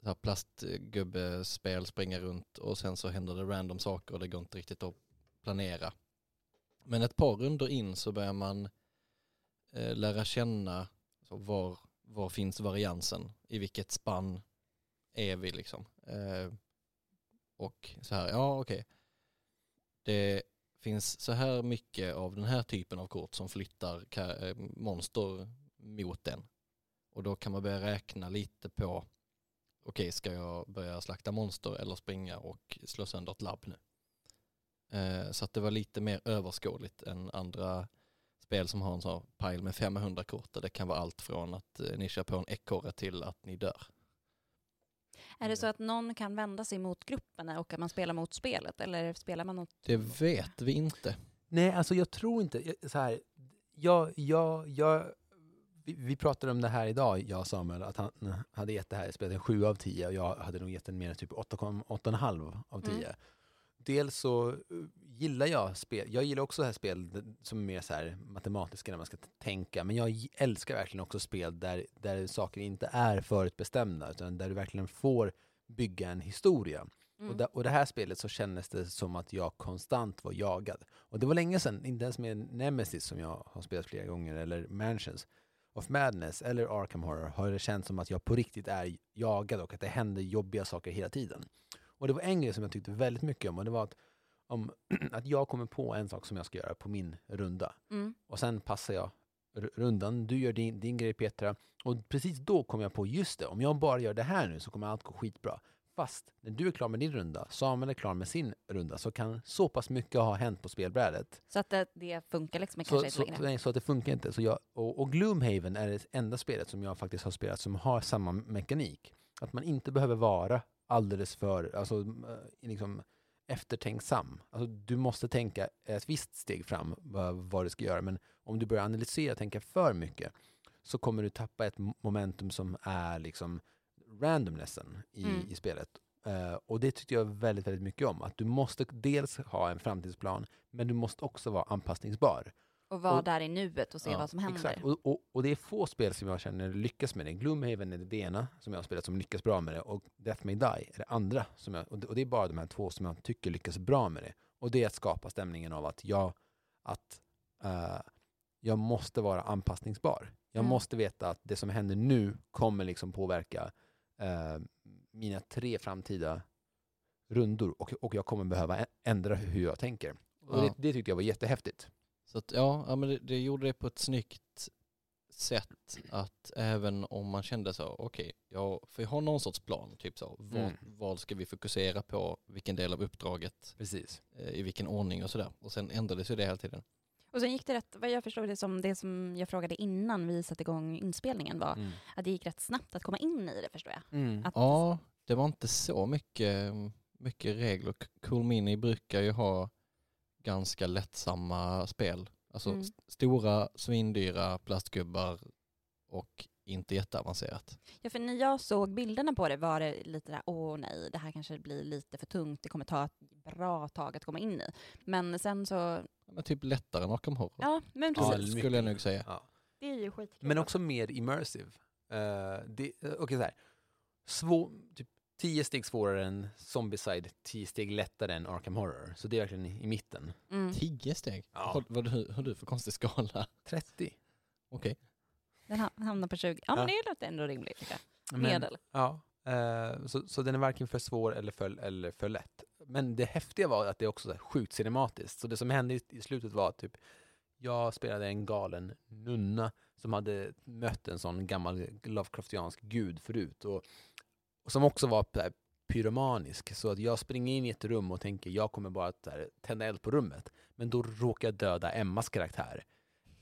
Speaker 3: så här plastgubbespel, springa runt och sen så händer det random saker och det går inte riktigt att planera. Men ett par runder in så börjar man eh, lära känna så var, var finns variansen, i vilket spann är vi liksom. Eh, och så här, ja okej. Det finns så här mycket av den här typen av kort som flyttar eh, monster mot den. Och då kan man börja räkna lite på, okej ska jag börja slakta monster eller springa och slå sönder ett labb nu? Eh, så att det var lite mer överskådligt än andra spel som har en sån pile med 500 kort där det kan vara allt från att eh, ni kör på en ekorre till att ni dör.
Speaker 1: Är det så att någon kan vända sig mot gruppen och att man spelar mot spelet? Eller spelar man mot...
Speaker 3: Det vet vi inte.
Speaker 2: Nej, alltså jag tror inte, så här, jag, jag, jag vi, vi pratade om det här idag, jag och Samuel, att han eh, hade gett det här spelet en 7 av 10 och jag hade nog gett den mer än typ 8,5 av 10.
Speaker 1: Mm.
Speaker 2: Dels så eh, gillar jag spel, jag gillar också här spel som är mer så här matematiska när man ska tänka, men jag älskar verkligen också spel där, där saker inte är förutbestämda, utan där du verkligen får bygga en historia.
Speaker 1: Mm.
Speaker 2: Och, da, och det här spelet så kändes det som att jag konstant var jagad. Och det var länge sedan, inte ens med Nemesis som jag har spelat flera gånger, eller Mansions of Madness, eller Arkham Horror, har det känts som att jag på riktigt är jagad och att det händer jobbiga saker hela tiden. Och det var en grej som jag tyckte väldigt mycket om, och det var att, om, att jag kommer på en sak som jag ska göra på min runda.
Speaker 1: Mm.
Speaker 2: Och sen passar jag rundan, du gör din, din grej Petra. Och precis då kom jag på, just det, om jag bara gör det här nu så kommer allt gå skitbra. Fast när du är klar med din runda, Samuel är klar med sin runda, så kan så pass mycket ha hänt på spelbrädet.
Speaker 1: Så att det, det funkar liksom
Speaker 2: Så,
Speaker 1: kanske inte
Speaker 2: så,
Speaker 1: längre.
Speaker 2: nej, så att det funkar inte. Så jag, och, och Gloomhaven är det enda spelet som jag faktiskt har spelat som har samma mekanik. Att man inte behöver vara alldeles för alltså, eh, liksom, eftertänksam. Alltså, du måste tänka ett visst steg fram vad, vad du ska göra. Men om du börjar analysera och tänka för mycket så kommer du tappa ett mo- momentum som är liksom randomnessen i,
Speaker 1: Mm.
Speaker 2: i spelet. Eh, och det tyckte jag väldigt, väldigt mycket om. Att du måste dels ha en framtidsplan, men du måste också vara anpassningsbar.
Speaker 1: Och vara
Speaker 2: och-
Speaker 1: där i nuet och se
Speaker 2: Ja,
Speaker 1: vad som händer.
Speaker 2: Exakt. Och, och, och det är få spel som jag känner lyckas med det. Gloomhaven är det ena som jag har spelat som lyckas bra med det och Death May Die är det andra. Som jag, och, det, och det är bara de här två som jag tycker lyckas bra med det. Och det är att skapa stämningen av att jag, att, eh, jag måste vara anpassningsbar. Jag
Speaker 1: Mm.
Speaker 2: måste veta att det som händer nu kommer liksom påverka eh, mina tre framtida rundor och, och jag kommer behöva ändra hur jag tänker. Och
Speaker 3: Ja.
Speaker 2: det, det tyckte jag var jättehäftigt.
Speaker 3: Så att, ja, ja men det, det gjorde det på ett snyggt sätt att även om man kände så, okej, jag får jag ha någon sorts plan, typ så, vad,
Speaker 2: Mm.
Speaker 3: vad ska vi fokusera på, vilken del av uppdraget,
Speaker 2: Precis.
Speaker 3: eh, i vilken ordning och sådär. Och sen ändrades ju det hela tiden.
Speaker 1: Och sen gick det rätt, vad jag förstod det som det som jag frågade innan vi satte igång inspelningen var
Speaker 2: Mm.
Speaker 1: att det gick rätt snabbt att komma in i det förstår jag.
Speaker 2: Mm.
Speaker 1: Att,
Speaker 3: Ja, det var inte så mycket, mycket regler. Cool Mini brukar ju ha ganska lättsamma spel. Alltså
Speaker 1: Mm.
Speaker 3: st- stora, svindyra plastgubbar och inte jätteavancerat.
Speaker 1: Ja, för när jag såg bilderna på det var det lite där, åh nej, det här kanske blir lite för tungt, det kommer ta ett bra tag att komma in i. Men sen så,
Speaker 3: Ja, Men typ lättare än Arkham Horror.
Speaker 1: ja men
Speaker 2: Ja,
Speaker 1: precis,
Speaker 2: mycket
Speaker 3: skulle jag nog säga.
Speaker 2: Ja.
Speaker 1: det är ju skitkul.
Speaker 2: Men också mer immersive. Uh, det, uh, Okej, så här. Svår, typ tio steg svårare än Zombieside, tio steg lättare än Arkham Horror. Så det är verkligen i, i mitten.
Speaker 1: Mm.
Speaker 3: Tio steg?
Speaker 2: Ja.
Speaker 3: Vad, vad har du- du för konstig skala?
Speaker 2: 30.
Speaker 3: Okej.
Speaker 1: Den ha- hamnar på 20. Ja, men det låter ändå rimligt tycker jag.
Speaker 2: Men-
Speaker 1: Medel.
Speaker 2: Ja, eh, så, så den är varken för svår eller för, eller för lätt. Men det häftiga var att det också är sjukt cinematiskt. Så det som hände i, i slutet var typ, jag spelade en galen nunna som hade mött en sån gammal Lovecraftiansk gud förut. Och, och som också var här pyromanisk. Så att jag springer in i ett rum och tänker, jag kommer bara att här, tända eld på rummet. Men då råkar jag döda Emmas karaktär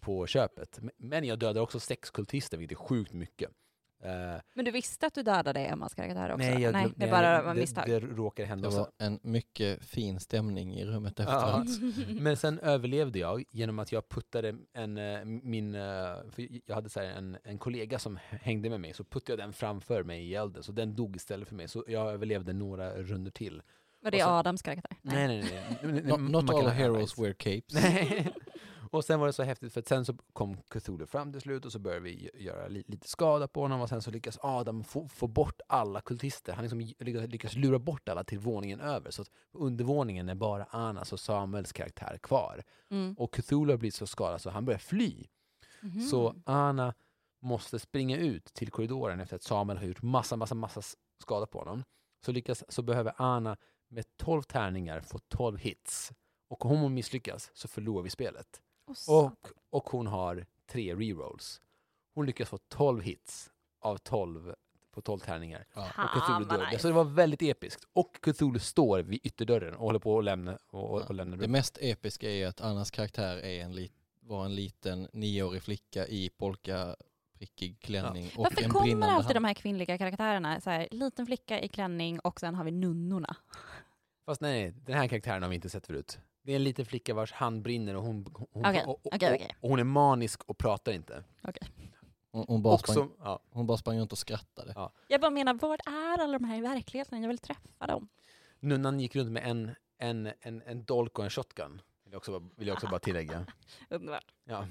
Speaker 2: på köpet. Men- Men jag dödar också sex kultister, vilket är sjukt mycket. Eh,
Speaker 1: Men du visste att du dödade Emmas karaktär också?
Speaker 2: Nej, jag
Speaker 1: nej det
Speaker 2: nej,
Speaker 1: bara var
Speaker 2: det,
Speaker 1: misstag.
Speaker 2: det råkar hända
Speaker 3: Det var en mycket fin stämning i rummet
Speaker 2: Ja.
Speaker 3: efteråt.
Speaker 2: Men sen överlevde jag genom att jag puttade en, eh, min, eh, för jag hade så här en, en kollega som hängde med mig, så puttade jag den framför mig i elden, så den dog istället för mig, så jag överlevde några runder till.
Speaker 1: Var det
Speaker 2: sen-
Speaker 1: Adams karaktär?
Speaker 2: Nej, nej, nej. nej.
Speaker 3: Not, not all heroes wear capes.
Speaker 2: Och sen var det så häftigt för att sen så kom Cthulhu fram till slut och så började vi göra li lite skada på honom och sen så lyckas Adam få, få bort alla kultister. Han liksom lyckas, lyckas lura bort alla till våningen över. Så att undervåningen är bara Anas och Samuels karaktär kvar.
Speaker 1: Mm.
Speaker 2: Och Cthulhu har blivit så skadad så han börjar fly.
Speaker 1: Mhm.
Speaker 2: Så Anna måste springa ut till korridoren efter att Samuel har gjort massa, massa, massa skada på honom. Så, lyckas, så behöver Anna med 12 tärningar få 12 hits. Och om hon misslyckas så förlorar vi spelet.
Speaker 1: Och
Speaker 2: Och, och hon har tre rerolls. Hon lyckas få 12 hits av 12 på 12 tärningar.
Speaker 3: Ja.
Speaker 2: Och Cthulhu dör.
Speaker 1: nice.
Speaker 2: Så det var väldigt episkt. Och Cthulhu står vid ytterdörren och håller på att lämna, och, och, och lämna
Speaker 3: Det mest episka är att Annas karaktär är en lit, var en liten nioårig flicka i polkaprickig klänning och
Speaker 1: Varför
Speaker 3: en
Speaker 1: kommer alltid
Speaker 3: hand.
Speaker 1: de här kvinnliga karaktärerna? Så här, liten flicka i klänning och sen har vi nunnorna.
Speaker 2: Fast nej, den här karaktären har vi inte sett förut. Det är en liten flicka vars hand brinner och hon, hon,
Speaker 1: Okej,
Speaker 2: och, och,
Speaker 1: okej, okej.
Speaker 2: och hon är manisk och pratar inte.
Speaker 3: Hon Hon, hon, bara sprang,
Speaker 2: Också, ja,
Speaker 3: hon bara sprang runt och skrattade.
Speaker 2: Ja.
Speaker 1: Jag bara menar, var är alla de här i verkligheten? Jag vill träffa dem.
Speaker 2: nunnan gick runt med en, en, en, en dolk och en shotgun. Vill jag också, bara- vill jag också bara tillägga.
Speaker 1: Underbart.
Speaker 2: Ja.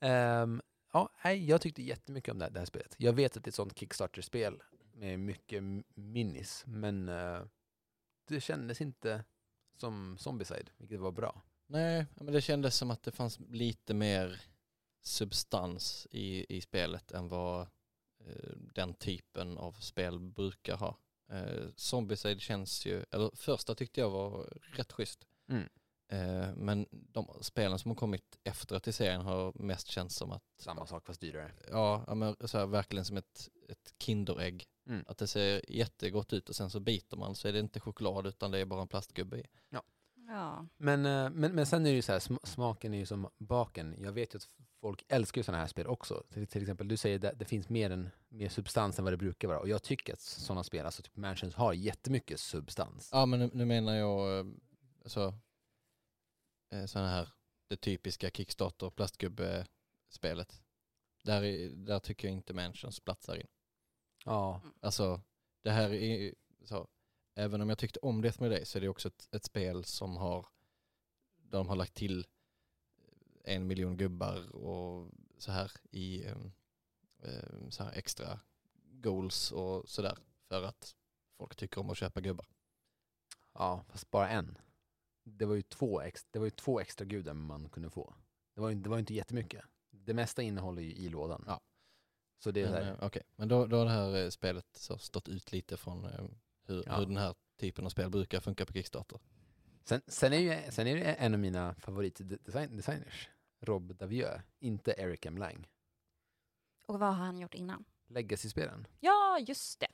Speaker 2: Ehm, ja, jag tyckte jättemycket om det här, det här spelet. Jag vet att det är ett sånt Kickstarter-spel med mycket minis, men eh, det kändes inte som Zombieside, vilket var bra.
Speaker 3: Nej, men det kändes som att det fanns lite mer substans i, i spelet än vad eh, den typen av spel brukar ha. Eh, Zombieside känns ju, eller första tyckte jag var rätt schysst.
Speaker 2: Mm.
Speaker 3: Eh, men de spelen som har kommit efter i serien har mest känts som att,
Speaker 2: Samma sak fast dyrare.
Speaker 3: ja, ja, men så här, verkligen som ett, ett Kinderägg.
Speaker 2: Mm.
Speaker 3: Att det ser jättegott ut och sen så biter man så är det inte choklad utan det är bara en plastgubbe i.
Speaker 1: Ja.
Speaker 2: Men, eh, men, men sen är det ju så här, sm- smaken är ju som baken. Jag vet ju att folk älskar ju sådana här spel också. Till, till exempel, du säger att det finns mer, än, mer substans än vad det brukar vara. Och jag tycker att sådana spel, alltså typ Mansions, har jättemycket substans.
Speaker 3: Ja men nu, nu menar jag eh, alltså, eh, sådana här, det typiska Kickstarter plastgubbe-spelet. Där, är- där tycker jag inte Mansions platsar in.
Speaker 2: Ja.
Speaker 3: Alltså det här är så, även om jag tyckte om Death med dig så är det också ett, ett spel som har, där de har lagt till en miljon gubbar och så här i em, så här extra goals och sådär för att folk tycker om att köpa gubbar.
Speaker 2: ja, fast bara en. Det var ju två, ex, det var ju två extra gudar man kunde få. Det var det var inte jättemycket. Det mesta innehåller ju i lådan.
Speaker 3: Ja.
Speaker 2: Så det är
Speaker 3: Men, eh, okej. Men då, då har det här eh, spelet så stått ut lite från eh, hur,
Speaker 2: Ja.
Speaker 3: hur den här typen av spel brukar funka på Kickstarter.
Speaker 2: Sen, sen, är ju, sen är det en av mina favoritdesigners, Rob Davieux, inte Eric M. Lang.
Speaker 1: Och vad har han gjort innan?
Speaker 2: Legacy-spelen.
Speaker 1: Ja, just det.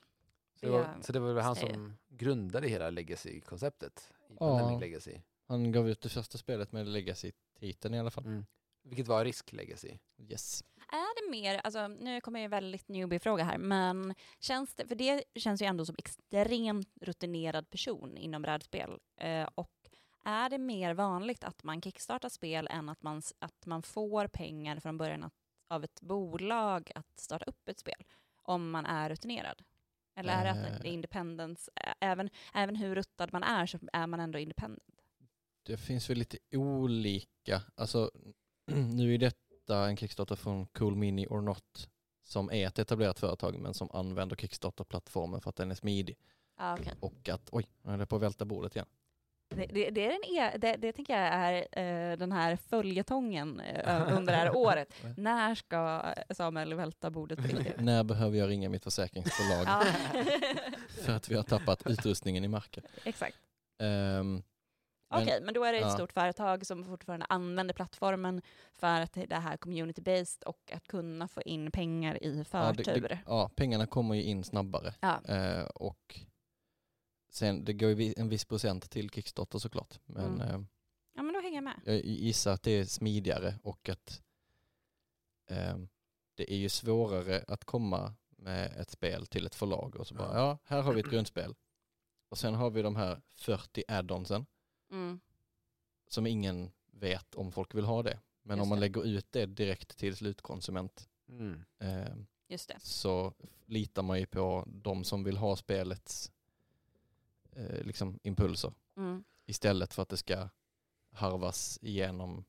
Speaker 2: Så det var, så det var väl han som grundade hela Legacy-konceptet
Speaker 3: Ja.
Speaker 2: Legacy.
Speaker 3: Han gav ut det första spelet med Legacy-titeln i alla fall.
Speaker 2: Mm. Vilket var Risk Legacy.
Speaker 3: Yes.
Speaker 1: Det mer, alltså nu kommer jag en väldigt newbie-fråga här, men känns det, för det känns ju ändå som extremt rutinerad person inom brädspel. Eh, och är det mer vanligt att man kickstartar spel än att man, att man får pengar från början att, av ett bolag att starta upp ett spel? Om man är rutinerad? Eller är det att det är
Speaker 3: Eh.
Speaker 1: independence, även, även hur ruttad man är så är man ändå independent?
Speaker 3: Det finns väl lite olika, alltså nu är detta en Kickstarter från Cool Mini or Not som är ett etablerat företag men som använder Kickstarter-plattformen för att den är smidig.
Speaker 1: Ah, okay.
Speaker 3: Och att, oj, nu höll jag på att välta bordet igen.
Speaker 1: Det, det, det, är den e, det, det tänker jag är eh, den här följetongen eh, under det här året. När ska Samuel välta bordet på riktigt?
Speaker 3: När behöver jag ringa mitt försäkringsbolag för att vi har tappat utrustningen i marken?
Speaker 1: Exakt.
Speaker 3: Ehm,
Speaker 1: Okej,
Speaker 3: Men-
Speaker 1: men då är det ett
Speaker 3: ja.
Speaker 1: stort företag som fortfarande använder plattformen för att det här community-based och att kunna få in pengar i
Speaker 3: ja,
Speaker 1: förtur.
Speaker 3: det, det, ja, pengarna kommer ju in snabbare.
Speaker 1: Ja.
Speaker 3: Eh, och sen, det går ju en viss procent till Kickstarter såklart. Men
Speaker 1: Mm.
Speaker 3: eh,
Speaker 1: ja, men då hänger jag med.
Speaker 3: jag gissar att det är smidigare och att ehm, det är ju svårare att komma med ett spel till ett förlag och så bara, ja, här har vi ett grundspel. Och sen har vi de här 40 add-onsen
Speaker 1: Mm.
Speaker 3: som ingen vet om folk vill ha det. Men
Speaker 1: Just
Speaker 3: om man
Speaker 1: det.
Speaker 3: lägger ut det direkt till slutkonsument
Speaker 2: Mm.
Speaker 3: ehm,
Speaker 1: Just det.
Speaker 3: så litar man ju på de som vill ha spelets eh, liksom impulser
Speaker 1: Mm.
Speaker 3: istället för att det ska harvas igenom.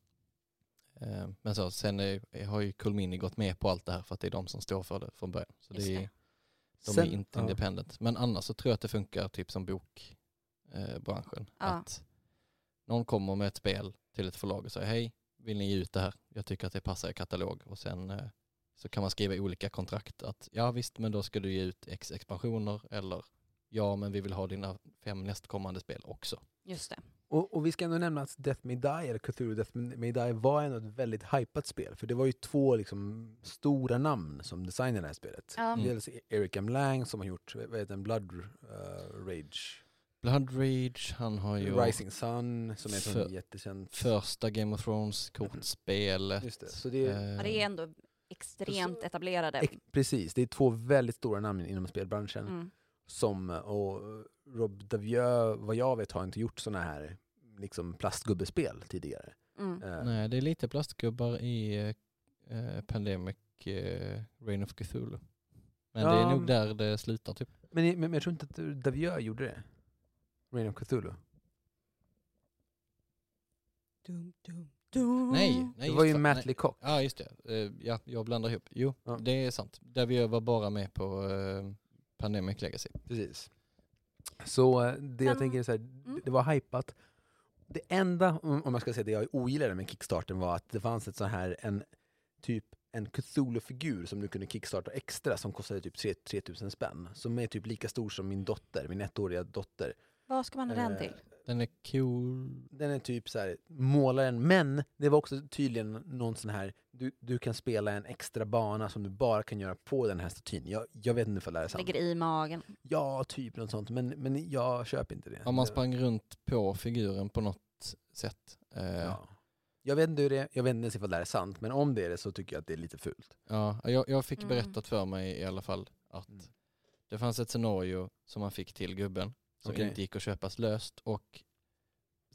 Speaker 3: Eh, men så, sen är, har ju Kulmini gått med på allt det här för att det är de som står för det från början. Så
Speaker 1: Just
Speaker 3: det är,
Speaker 1: det.
Speaker 3: de
Speaker 2: Sen-
Speaker 3: är inte
Speaker 2: ja.
Speaker 3: independent. Men annars så tror jag att det funkar typ som bokbranschen. Eh, branschen.
Speaker 1: Ja.
Speaker 3: Att någon kommer med ett spel till ett förlag och säger hej, vill ni ge ut det här? Jag tycker att det passar i katalog. Och sen eh, så kan man skriva olika kontrakt att ja visst, men då ska du ge ut x expansioner eller ja, men vi vill ha dina fem nästkommande spel också.
Speaker 1: Just det.
Speaker 2: Och, och vi ska ändå nämna att Death May Die, eller Cthulhu Death May Die, var ändå ett väldigt hypat spel. För det var ju två liksom, stora namn som designade det här spelet.
Speaker 1: Ja.
Speaker 3: Mm.
Speaker 2: Dels Eric M. Lang som har gjort vad heter den, Blood uh, Rage,
Speaker 3: Blood Rage, han har ju
Speaker 2: Rising Sun som är ett
Speaker 3: För-
Speaker 2: sånt jättekänt...
Speaker 3: första Game of Thrones kortspelet.
Speaker 2: Just det. Så det är,
Speaker 3: Eh,
Speaker 1: Ja, det är ändå extremt
Speaker 2: Så-
Speaker 1: etablerade.
Speaker 2: ex- precis, det är två väldigt stora namn inom spelbranschen.
Speaker 1: Mm.
Speaker 2: Som, och Rob Davieux, vad jag vet, har inte gjort såna här liksom plastgubbespel tidigare.
Speaker 1: Mm.
Speaker 2: Eh,
Speaker 3: Nej, det är lite plastgubbar i eh, Pandemic eh, Reign of Cthulhu. Men
Speaker 2: Ja,
Speaker 3: det är nog där det slutar typ.
Speaker 2: Men, men, men jag tror inte att Davier gjorde det. Reign of Cthulhu.
Speaker 3: Nej, nej
Speaker 2: det var ju
Speaker 3: fan,
Speaker 2: Matt. Leacock.
Speaker 3: Ja just det, Eh, ja, jag blandar ihop. Jo,
Speaker 2: Ja.
Speaker 3: det är sant. Där vi var bara med på eh, Pandemic Legacy.
Speaker 2: Precis. Så eh, det jag tänker är så här,
Speaker 1: mm.
Speaker 2: det var hypat. Det enda, om jag ska säga det jag ogillade med Kickstarten var att det fanns ett så här, en typ en Cthulhu-figur som du kunde kickstarta extra som kostade typ 3 3000 spänn. Som är typ lika stor som min dotter, min ettåriga dotter.
Speaker 1: Vad ska man ha den
Speaker 2: Eh,
Speaker 1: till?
Speaker 3: Den är cool.
Speaker 2: Den är typ så här, målaren, men det var också tydligen någon sån här, du, du kan spela en extra bana som du bara kan göra på den här statyn. Jag, jag vet inte ifall det är sant.
Speaker 1: Ligger i magen.
Speaker 2: Ja, typ något sånt, men, men jag köper inte det.
Speaker 3: Om man sprang runt på figuren på något sätt. Eh, ja.
Speaker 2: Ja. Jag vet inte hur det är, jag vet inte ifall det är sant, men om det är det så tycker jag att det är lite fult.
Speaker 3: jag, jag fick
Speaker 1: Mm.
Speaker 3: berättat för mig i alla fall att
Speaker 2: Mm.
Speaker 3: det fanns ett scenario som man fick till gubben som
Speaker 2: Okej.
Speaker 3: inte gick att köpas löst och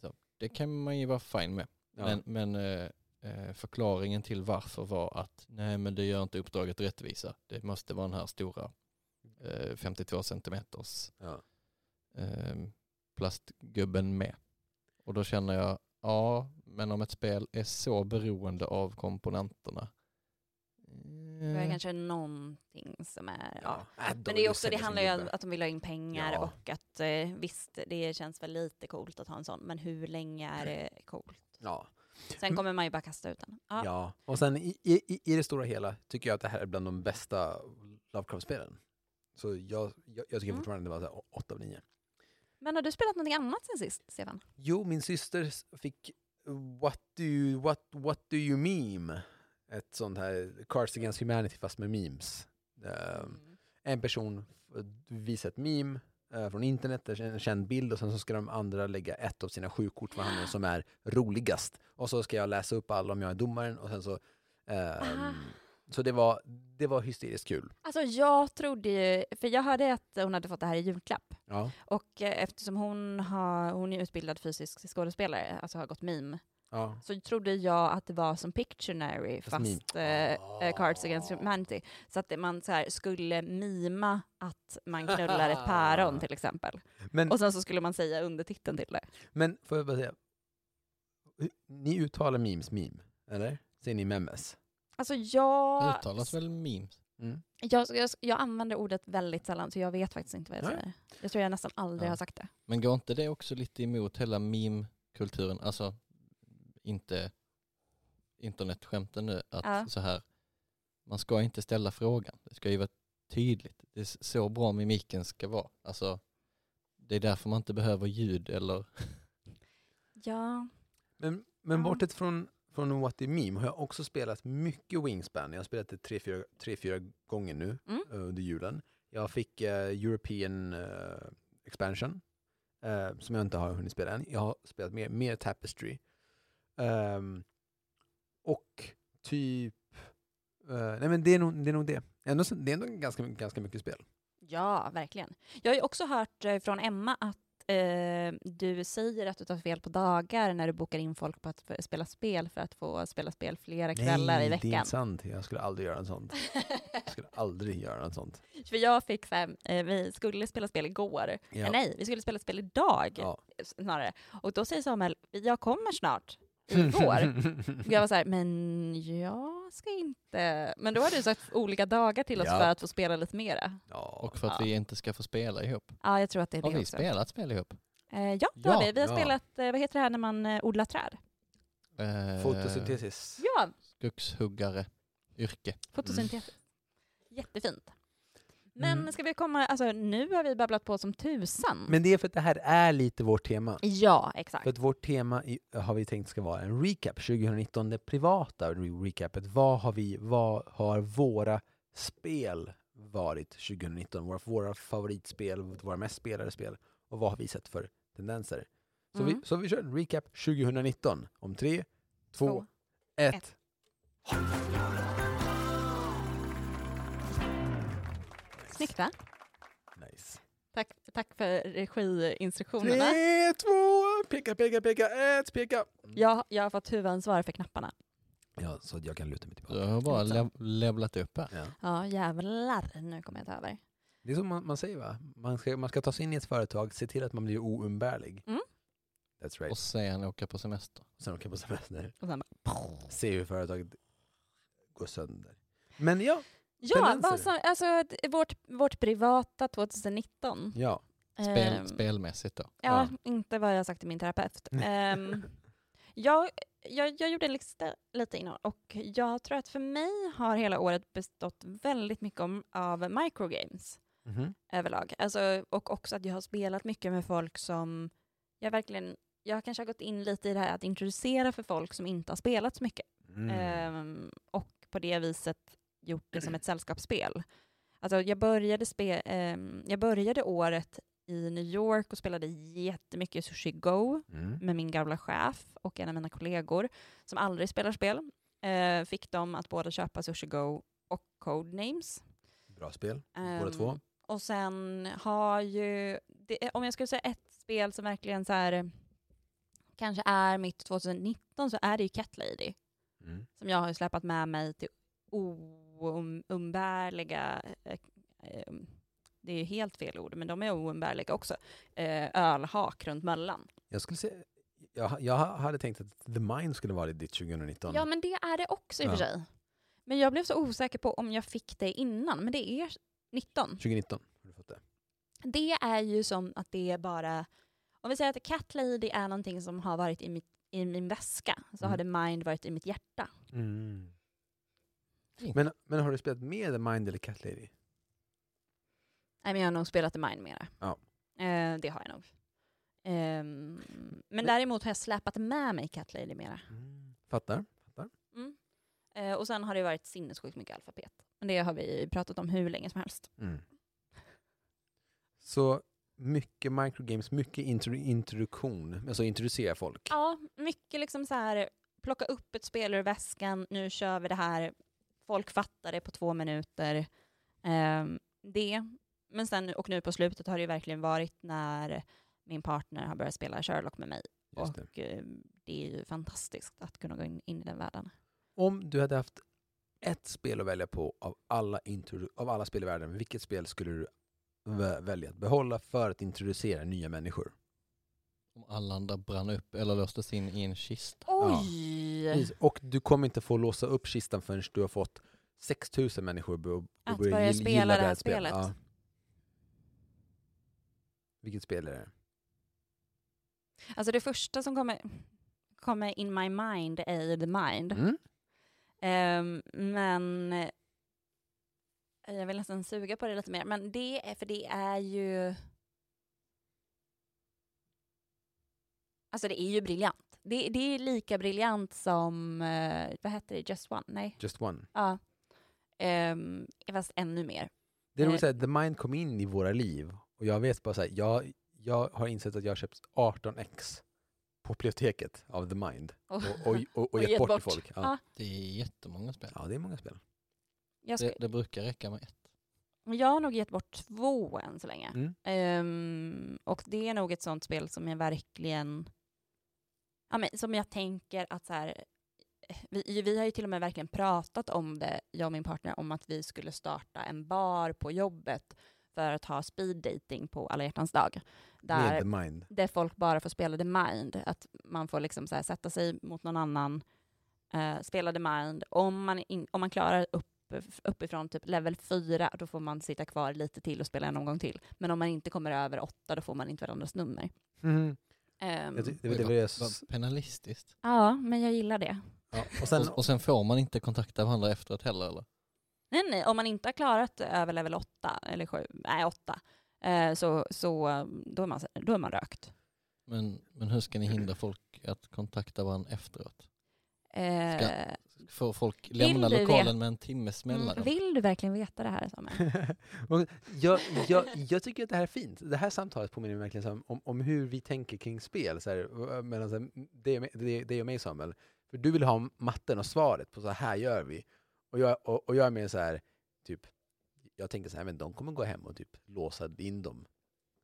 Speaker 3: så, det kan man ju vara fine med.
Speaker 2: Ja.
Speaker 3: Men, men eh, eh, förklaringen till varför var att nej men det gör inte uppdraget rättvisa. Det måste vara den här stora eh, 52 centimeters
Speaker 2: ja.
Speaker 3: eh, plastgubben med. Och då känner jag, ja men om ett spel är så beroende av komponenterna.
Speaker 1: Det är
Speaker 3: eh,
Speaker 1: kanske någonting som är... Ja.
Speaker 2: Äh,
Speaker 1: Men
Speaker 2: de
Speaker 1: det, är också, det handlar ju om att de vill ha in pengar
Speaker 2: Ja.
Speaker 1: och att eh, visst, det känns väl lite coolt att ha en sån, men hur länge är det coolt?
Speaker 2: Ja.
Speaker 1: Sen kommer man ju bara kasta ut den. Ja.
Speaker 2: ja. Och sen i, i, i det stora hela tycker jag att det här är bland de bästa Lovecraft-spelen. Så jag, jag, jag tycker
Speaker 1: Mm.
Speaker 2: fortfarande det var så här 8 av 9.
Speaker 1: Men har du spelat någonting annat sen sist, Stefan?
Speaker 2: Jo, min syster fick What do you, what, what do you meme? Ett sånt här Cards Against Humanity fast med memes. Ehm, en person visar ett meme eh, från internet, en känd bild och sen så ska de andra lägga ett av sina sju kort för handen som är roligast. Och så ska jag läsa upp alla om jag är domaren och sen så
Speaker 1: Aha.
Speaker 2: så det var, det var hysteriskt kul.
Speaker 1: Alltså jag trodde ju, för jag hörde att hon hade fått det här i julklapp.
Speaker 2: Ja.
Speaker 1: Och eh, eftersom hon, har, hon är utbildad fysisk skådespelare, alltså har gått meme,
Speaker 2: ja.
Speaker 1: så trodde jag att det var som Pictionary
Speaker 2: Fast
Speaker 1: eh, eh, Cards Against Humanity. Så att det- man så här, skulle mima att man knullar ett päron till exempel.
Speaker 2: Men,
Speaker 1: Och sen så skulle man säga undertiteln till det.
Speaker 2: men får jag bara säga, ni uttalar memes meme, eller? Säger ni memes?
Speaker 1: Alltså
Speaker 3: Det
Speaker 1: jag,
Speaker 3: uttalas väl memes?
Speaker 2: Mm.
Speaker 1: jag, jag, jag använder ordet väldigt sällan så jag vet faktiskt inte vad jag
Speaker 2: Nej.
Speaker 1: säger. Jag tror jag nästan aldrig
Speaker 3: Ja.
Speaker 1: har sagt det.
Speaker 3: Men går inte det också lite emot hela meme-kulturen? Alltså inte internetskämten nu, att
Speaker 1: Ja.
Speaker 3: så här, man ska inte ställa frågan. Det ska ju vara tydligt. Det är så bra mimiken ska vara. Alltså, det är därför man inte behöver ljud eller...
Speaker 1: Ja,
Speaker 2: Men, men
Speaker 1: Ja.
Speaker 2: bortsett från, från What the Meme har jag också spelat mycket Wingspan. Jag har spelat det tre, fyra, tre, fyra gånger nu
Speaker 1: Mm.
Speaker 2: eh, under julen. Jag fick eh, European eh, Expansion eh, som jag inte har hunnit spela än. Jag har spelat mer, mer Tapestry. Ehm, och typ... eh, nej men det är nog det. Är nog det. Ändå, det är ändå ganska, ganska mycket spel.
Speaker 1: ja, verkligen. Jag har ju också hört eh, från Emma att eh, du säger att du tar fel på dagar när du bokar in folk på att spela spel för att få spela spel flera kvällar
Speaker 2: nej,
Speaker 1: i
Speaker 2: det är
Speaker 1: veckan.
Speaker 2: inte sant. Jag skulle aldrig göra något sånt. Jag skulle aldrig göra något sånt.
Speaker 1: för jag fick så här, eh, vi skulle spela spel igår.
Speaker 2: Ja.
Speaker 1: Eh, nej, vi skulle spela spel idag
Speaker 2: Ja.
Speaker 1: snarare. Och då säger Samuel, jag kommer snart. Igår. Jag var så här, men jag ska inte... Men då har du sagt olika dagar till oss
Speaker 2: Ja.
Speaker 1: för att få spela lite mera.
Speaker 2: ja.
Speaker 3: Och för att
Speaker 1: Ja.
Speaker 3: vi inte ska få spela ihop.
Speaker 1: Ja, jag tror att det är
Speaker 3: Har
Speaker 1: det
Speaker 3: vi
Speaker 1: också.
Speaker 3: spelat spel ihop?
Speaker 1: Eh, ja, det
Speaker 3: Ja,
Speaker 1: har vi. Vi har
Speaker 2: ja.
Speaker 1: spelat, eh, vad heter det här när man eh, odlar träd?
Speaker 3: Eh,
Speaker 2: Fotosyntesis.
Speaker 1: Ja,
Speaker 3: Skogshuggare, yrke.
Speaker 1: fotosyntesis. Jättefint. Men
Speaker 2: Mm.
Speaker 1: ska vi komma, alltså nu har vi babblat på som tusan.
Speaker 2: Men det är för att det här är lite vårt tema.
Speaker 1: Ja, exakt.
Speaker 2: För att vårt tema i, har vi tänkt ska vara en recap 2019, det privata re- recapet. Vad har, vi, vad har våra spel varit 2019? Våra, våra favoritspel, våra mest spelade spel. Och vad har vi sett för tendenser? Så,
Speaker 1: Mm.
Speaker 2: vi, så vi kör en recap 2019 om tre, två,
Speaker 1: Två,
Speaker 2: ett.
Speaker 1: ett. Snyggt va?
Speaker 2: Nice.
Speaker 1: Tack, tack för regiinstruktionerna.
Speaker 2: Tre, två, peka, peka, peka, ett, peka.
Speaker 1: Jag, jag har fått huvudansvar för knapparna.
Speaker 2: Ja, så att jag kan luta mig tillbaka.
Speaker 3: har bara lev- levlat upp här.
Speaker 2: Ja.
Speaker 1: Ja, jävlar, nu kommer jag ta över.
Speaker 2: Det är som man, man säger va? Man ska, man ska ta sig in i ett företag, se till att man blir oumbärlig.
Speaker 1: Mm.
Speaker 2: That's right.
Speaker 3: Och sen åka på semester.
Speaker 2: Sen åka på semester.
Speaker 1: Och sen bara,
Speaker 2: Se hur företaget går sönder. Men ja,
Speaker 1: ja, vad alltså vårt, vårt privata 2019.
Speaker 2: ja.
Speaker 3: Spel,
Speaker 1: Ehm,
Speaker 3: spelmässigt då.
Speaker 1: Ja, inte vad jag sagt till min terapeut. Ehm, jag, jag, jag gjorde en lista lite innan och jag tror att för mig har hela året bestått väldigt mycket om, av microgames
Speaker 2: Mhm.
Speaker 1: överlag. Alltså, och också att jag har spelat mycket med folk som jag verkligen, jag kanske har gått in lite i det här att introducera för folk som inte har spelat så mycket.
Speaker 2: Mm.
Speaker 1: Ehm, och på det viset gjort det som ett sällskapsspel. Alltså jag började, spe, ehm, jag började året i New York och spelade jättemycket Sushi Go
Speaker 2: Mm.
Speaker 1: med min gamla chef och en av mina kollegor som aldrig spelar spel. Eh, fick dem att båda köpa Sushi Go och Codenames.
Speaker 2: Bra spel, båda
Speaker 1: Ehm,
Speaker 2: två.
Speaker 1: Och sen har ju, det, om jag skulle säga ett spel som verkligen så här kanske är mitt 2019 så är det ju Cat Lady
Speaker 2: Mm.
Speaker 1: som jag har släpat med mig till oumbärliga, eh, eh, det är ju helt fel ord, men de är oumbärliga också, eh, ölhak runt Möllan.
Speaker 2: Jag skulle säga, jag, jag hade tänkt att The Mind skulle vara ditt 2019.
Speaker 1: Ja, men det är det också i och för
Speaker 2: Ja.
Speaker 1: sig. Men jag blev så osäker på om jag fick det innan, men det är 19.
Speaker 2: 2019 har du fått det.
Speaker 1: Det är ju som att det är bara, om vi säger att Cat Lady är någonting som har varit i, mitt, i min väska, så
Speaker 2: Mm.
Speaker 1: har The Mind varit i mitt hjärta.
Speaker 2: Mm. Men, men har du spelat med The Mind eller Cat Lady?
Speaker 1: Nej, men jag har nog spelat The Mind mera.
Speaker 2: Ja.
Speaker 1: Eh, det har jag nog. Ehm, men däremot har jag släpat med mig Cat Lady mera.
Speaker 2: Fattar. Fattar.
Speaker 1: Mm. Eh, och sen har det varit sinnessjukt mycket alfabet. Men det har vi pratat om hur länge som helst.
Speaker 2: Mm. Så mycket microgames, mycket intro, introduktion, alltså introducera folk.
Speaker 1: Ja, mycket liksom så här, plocka upp ett spel ur väskan, nu kör vi det här, folk fattar det på två minuter. Ehm, det. Men sen, och nu på slutet har det ju verkligen varit när min partner har börjat spela Sherlock med mig.
Speaker 2: Det.
Speaker 1: Och eh, det är ju fantastiskt att kunna gå in, in i den världen.
Speaker 2: Om du hade haft ett spel att välja på av alla, av alla spel i världen, vilket spel skulle du vä- välja att behålla för att introducera nya människor?
Speaker 3: Om alla andra brann upp eller låstes in i en kista.
Speaker 1: Oj!
Speaker 2: Precis. Och du kommer inte få låsa upp kistan förrän du har fått 6000 människor att börja,
Speaker 1: Att
Speaker 2: börja
Speaker 1: spela det här
Speaker 2: spelet.
Speaker 1: spelet.
Speaker 2: Ja. Vilket spel är det?
Speaker 1: Alltså det första som kommer, kommer in my mind är The Mind.
Speaker 2: Mm?
Speaker 1: Ehm, men eh, jag vill nästan suga på det lite mer. Men det är för det är ju... Alltså det är ju briljant. Det, det är lika briljant som, eh, vad heter det, Just One? Nej.
Speaker 2: Just One.
Speaker 1: Ja. Um, fast ännu mer.
Speaker 2: Det är
Speaker 1: Eh.
Speaker 2: roligt att The Mind kom in i våra liv och jag vet bara så här, jag, jag har insett att jag har köpt 18x på biblioteket av The Mind och, och, och, och, gett bort till folk. Ja.
Speaker 3: Det är jättemånga spel.
Speaker 2: ja, det är många spel.
Speaker 1: Jag, ska,
Speaker 3: Det, det brukar räcka med ett.
Speaker 1: jag har nog gett bort två än så länge.
Speaker 2: Mm.
Speaker 1: Ehm, och det är nog ett sånt spel som jag verkligen, ja, men, som jag tänker att så här, vi, vi har ju till och med verkligen pratat om det, jag och min partner, om att vi skulle starta en bar på jobbet för att ha speed dating på alla hjärtans dag. Där,
Speaker 2: Mind.
Speaker 1: där folk bara får spela The Mind, att man får liksom så här sätta sig mot någon annan, eh, spela The Mind. Om man, in, om man klarar upp, uppifrån typ level 4, då får man sitta kvar lite till och spela en omgång till. Men om man inte kommer över 8, då får man inte varandras nummer.
Speaker 2: Mm. Ty- det, det, det,
Speaker 3: vad penalistiskt.
Speaker 1: ja, men jag gillar det.
Speaker 2: ja. Och sen,
Speaker 3: och, och sen får man inte kontakta varandra efteråt heller eller?
Speaker 1: Nej, nej, om man inte har klarat över level 8, eller 7, nej 8, eh, så, så eh, då, är man, då är man rökt.
Speaker 3: Men, men hur ska ni hindra folk att kontakta varandra efteråt?
Speaker 1: Eh,
Speaker 3: Får folk lämna lokalen
Speaker 1: vet-
Speaker 3: med en timmes
Speaker 1: mm,
Speaker 3: mellanrum?
Speaker 1: vill du verkligen veta det här Samuel?
Speaker 2: Jag, jag, jag tycker att det här är fint. Det här samtalet påminner mig verkligen om, om, hur vi tänker kring spel. Så här, mellan, så här, det, det, det och mig Samuel. För du vill ha matten och svaret på så här gör vi. Och jag, och, och jag är mer så här, typ, jag tänker så här, men de kommer gå hem och typ låsa in dem.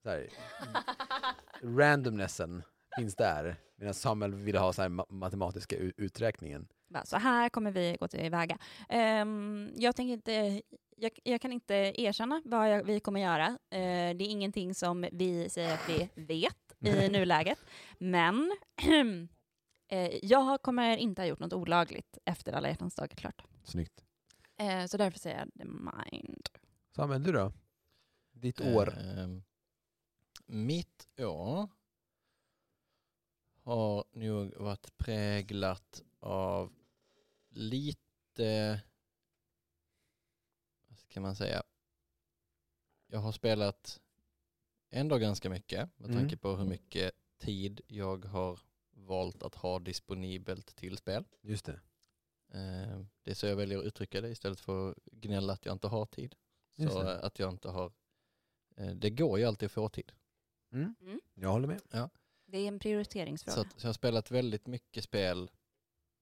Speaker 2: Så här, randomnessen finns där. Medan Samuel vill ha så här ma- matematiska uträkningen.
Speaker 1: Så här kommer vi gå tillväga. Um, jag, tänker inte, jag, jag kan inte erkänna vad jag, vi kommer göra. Uh, det är ingenting som vi säger att vi vet i nuläget. Men eh, jag kommer inte ha gjort något olagligt efter alla hjärtans dag är klart.
Speaker 2: Snyggt.
Speaker 1: Eh, så därför säger jag the mind.
Speaker 2: Samuel, du då? Ditt år?
Speaker 3: Ehm, mitt år har nog varit präglat av lite, vad ska man säga, jag har spelat ändå ganska mycket med
Speaker 2: Mm.
Speaker 3: tanke på hur mycket tid jag har valt att ha disponibelt till spel.
Speaker 2: Just det.
Speaker 3: Eh, Det är så jag väljer att uttrycka det istället för att gnälla att jag inte har tid.
Speaker 2: Just
Speaker 3: Så
Speaker 2: det.
Speaker 3: att jag inte har, eh, det går ju alltid att få tid.
Speaker 2: Mm.
Speaker 1: Mm.
Speaker 2: Jag håller med.
Speaker 1: Det är en prioriteringsfråga.
Speaker 3: Så, att, så jag har spelat väldigt mycket spel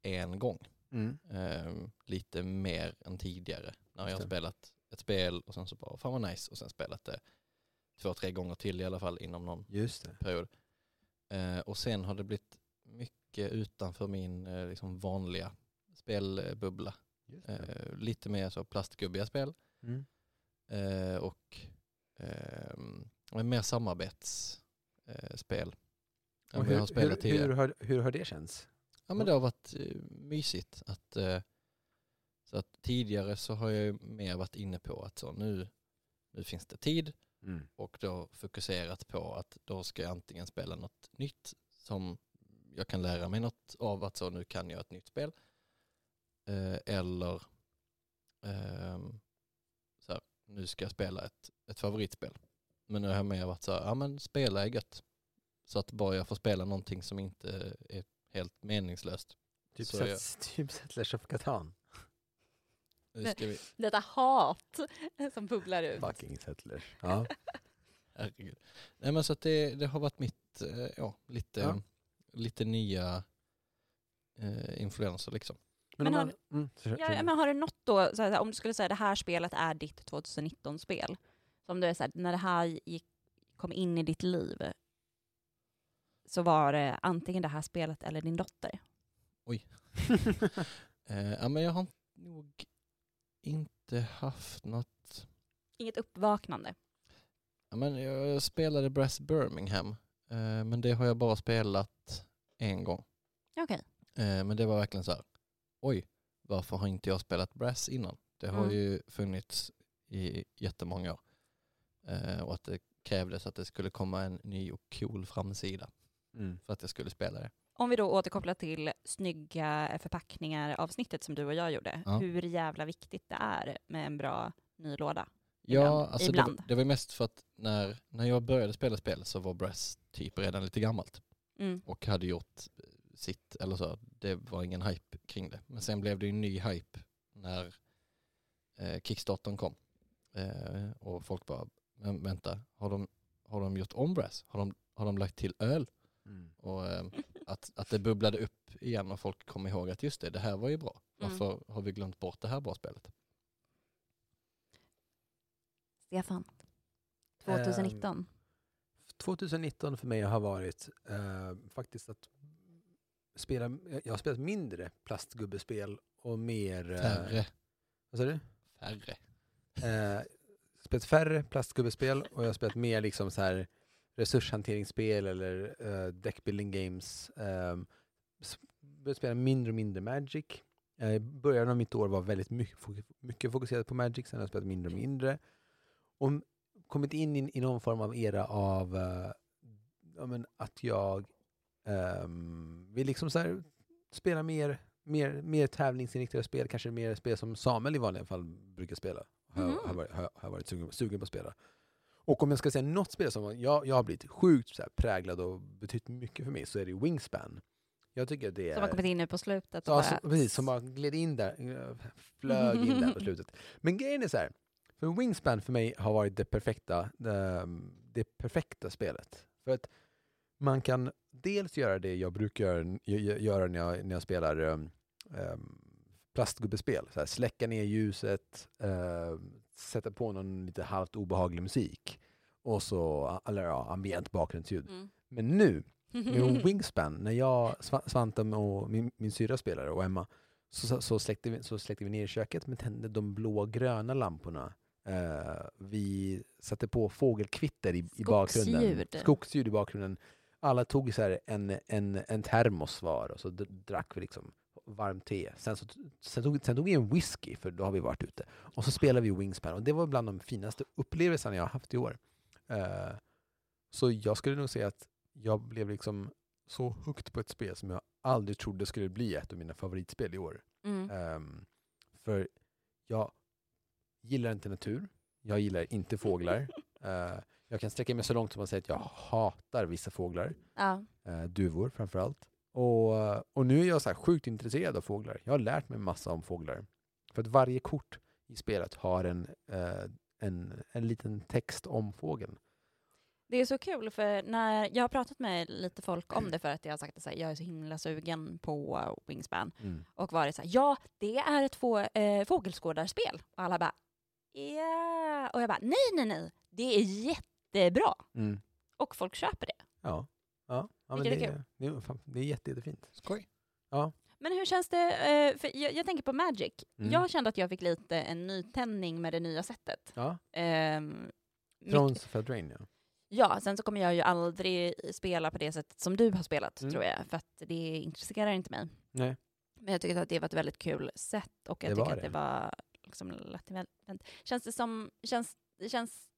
Speaker 3: en gång.
Speaker 2: Mm.
Speaker 3: Eh, lite mer än tidigare. När jag har spelat ett spel och sen så bara, fan vad nice. Och sen spelat det två, tre gånger till i alla fall inom någon period. Eh, och sen har det blivit mycket utanför min eh, liksom vanliga spelbubbla.
Speaker 2: Just det.
Speaker 3: Eh, lite mer så plastgubbiga spel.
Speaker 2: Mm.
Speaker 3: Eh, och ehm, mer samarbetsspel. Eh,
Speaker 2: Och hur, hur, hur, har, hur har det känts?
Speaker 3: Ja men det har varit eh, mysigt. Att, eh, så att tidigare så har jag ju mer varit inne på att så nu, nu finns det tid
Speaker 2: Mm.
Speaker 3: och då fokuserat på att då ska jag antingen spela något nytt som jag kan lära mig något av att så nu kan jag ett nytt spel. Eh, eller ehm, så här, nu ska jag spela ett, ett favoritspel. Men nu har jag mer varit så här, ja men spela är gött. Så att bara jag får spela någonting som inte är helt meningslöst.
Speaker 2: Typ,
Speaker 3: Så
Speaker 2: set, typ Settlers of Catan.
Speaker 3: Nu ska vi,
Speaker 1: Detta hat som bubblar ut.
Speaker 2: Fucking Settlers. Ja.
Speaker 3: herregud. Nej men så att det, det har varit mitt, eh, ja, lite,
Speaker 2: Ja.
Speaker 3: lite nya eh, influenser liksom.
Speaker 2: Men,
Speaker 1: Men har
Speaker 2: man, mm,
Speaker 1: Ja, men har du något då, så här, om du skulle säga det här spelet är ditt 2019-spel, som du är så här, när det här gick, kom in i ditt liv, så var det antingen det här spelet eller din dotter.
Speaker 3: Eh, ja men jag har nog inte haft något,
Speaker 1: Inget uppvaknande.
Speaker 3: ja men jag spelade Brass Birmingham, eh, men det har jag bara spelat en gång.
Speaker 1: Okej.
Speaker 3: Eh, men det var verkligen så här, oj, varför har inte jag spelat Brass innan? Det har
Speaker 1: Mm.
Speaker 3: ju funnits i jättemånga år. Eh, och att det krävdes att det skulle komma en ny och cool framsida
Speaker 2: Mm.
Speaker 3: för att jag skulle spela det.
Speaker 1: Om vi då återkopplar till snygga förpackningar avsnittet som du och jag gjorde,
Speaker 3: Ja.
Speaker 1: hur jävla viktigt det är med en bra ny låda.
Speaker 3: Ja,
Speaker 1: Ibland.
Speaker 3: alltså det,
Speaker 1: Ibland.
Speaker 3: det var mest för att när, när jag började spela spel så var Brass typ redan lite gammalt
Speaker 1: Mm.
Speaker 3: och hade gjort sitt, eller så, det var ingen hype kring det. Men sen blev det ju en ny hype när eh, Kickstartern kom. Eh, och folk bara, vänta, har de, har de gjort om Brass? Har de, har de lagt till öl?
Speaker 2: Mm.
Speaker 3: Och eh, att, att det bubblade upp igen och folk kom ihåg att just det, det här var ju bra.
Speaker 1: Mm.
Speaker 3: Varför har vi glömt bort det här bra spelet?
Speaker 1: Stefan, 2019.
Speaker 2: 2019 för mig har varit eh, faktiskt att spela, jag har spelat mindre plastgubbespel och mer... eh,
Speaker 3: Färre.
Speaker 2: Vad sa du?
Speaker 3: Färre.
Speaker 2: Eh, spelat färre plastgubbespel och jag har spelat mer liksom så här resurshanteringsspel eller uh, deckbuilding games. Um, börjat spela mindre och mindre Magic. I början av mitt år var väldigt mycket, fok- mycket fokuserat på Magic, sen har jag spelat mindre och mindre. Och kommit in i, i någon form av era av eh, ja, men att jag ehm, vill liksom så här spela mer, mer, mer tävlingsinriktade spel, kanske mer spel som Samuel i vanliga fall brukar spela. Har, har, har varit sugen, sugen på att spela. Och om jag ska säga något spel som jag, jag har blivit sjukt så här präglad och betytt mycket för mig så är det Wingspan. Jag tycker det är...
Speaker 1: Som har kommit in nu på slutet.
Speaker 2: Ja,
Speaker 1: bara-
Speaker 2: precis. Som bara gled in där, eh, flög in där på slutet. Men grejen är så här, för Wingspan för mig har varit det perfekta, det, det perfekta spelet. För att man kan dels göra det jag brukar göra, gö- göra när, jag, när jag spelar um, um, plastgubbespel. Så här, släcka ner ljuset, sätta på någon lite halvt obehaglig musik och så eller, ja, ambient bakgrundsljud.
Speaker 1: Mm.
Speaker 2: Men nu med Wingspan, när jag, Sva- Svante och min, min syrra spelade och Emma, så, så, släckte vi, så släckte vi ner i köket men tände de blå-gröna lamporna. Eh, vi satte på fågelkvitter i, i bakgrunden.
Speaker 1: Skogsljud.
Speaker 2: I bakgrunden. Alla tog så en, en, en termos var och så drack vi liksom varmt te. Sen, så, sen, tog, sen tog vi en whisky, för då har vi varit ute. Och så spelade vi Wingspan och det var bland de finaste upplevelserna jag har haft i år. Eh, så jag skulle nog säga att jag blev liksom så högt på ett spel som jag aldrig trodde skulle bli ett av mina favoritspel i år.
Speaker 1: Mm.
Speaker 2: Ehm, för jag gillar inte natur, jag gillar inte fåglar. Eh, jag kan sträcka mig så långt som att säga att jag hatar vissa fåglar,
Speaker 1: Ja.
Speaker 2: uh, duvor framför allt. Och, och nu är jag så sjukt intresserad av fåglar. Jag har lärt mig massa om fåglar. För att varje kort i spelet har en, eh, en, en liten text om fågeln.
Speaker 1: Det är så kul för när jag har pratat med lite folk om det för att jag har sagt att jag är så himla sugen på Wingspan och varit så här, ja det är ett få, eh, fågelskådarspel och alla bara ja och jag bara nej nej nej det är jättebra
Speaker 2: Mm.
Speaker 1: och folk köper det.
Speaker 2: Ja. Ja, ja men det,
Speaker 1: är
Speaker 2: det, är, fan, det är jätte, jättefint.
Speaker 3: Skoj.
Speaker 1: Men hur känns det, eh, för jag, jag tänker på Magic,
Speaker 2: Mm.
Speaker 1: jag kände att jag fick lite en nytändning med det nya sättet.
Speaker 2: Ja.
Speaker 1: Ehm,
Speaker 2: Thrones of Eldraine, ja.
Speaker 1: Ja, sen så kommer jag ju aldrig spela på det sättet som du har spelat,
Speaker 2: Mm.
Speaker 1: tror jag, för att det intresserar inte mig.
Speaker 2: Nej.
Speaker 1: Men jag tycker att det var ett väldigt kul sätt och jag
Speaker 2: Det
Speaker 1: tycker att
Speaker 2: det.
Speaker 1: det var liksom lättanvänt. Känns det som, känns, känns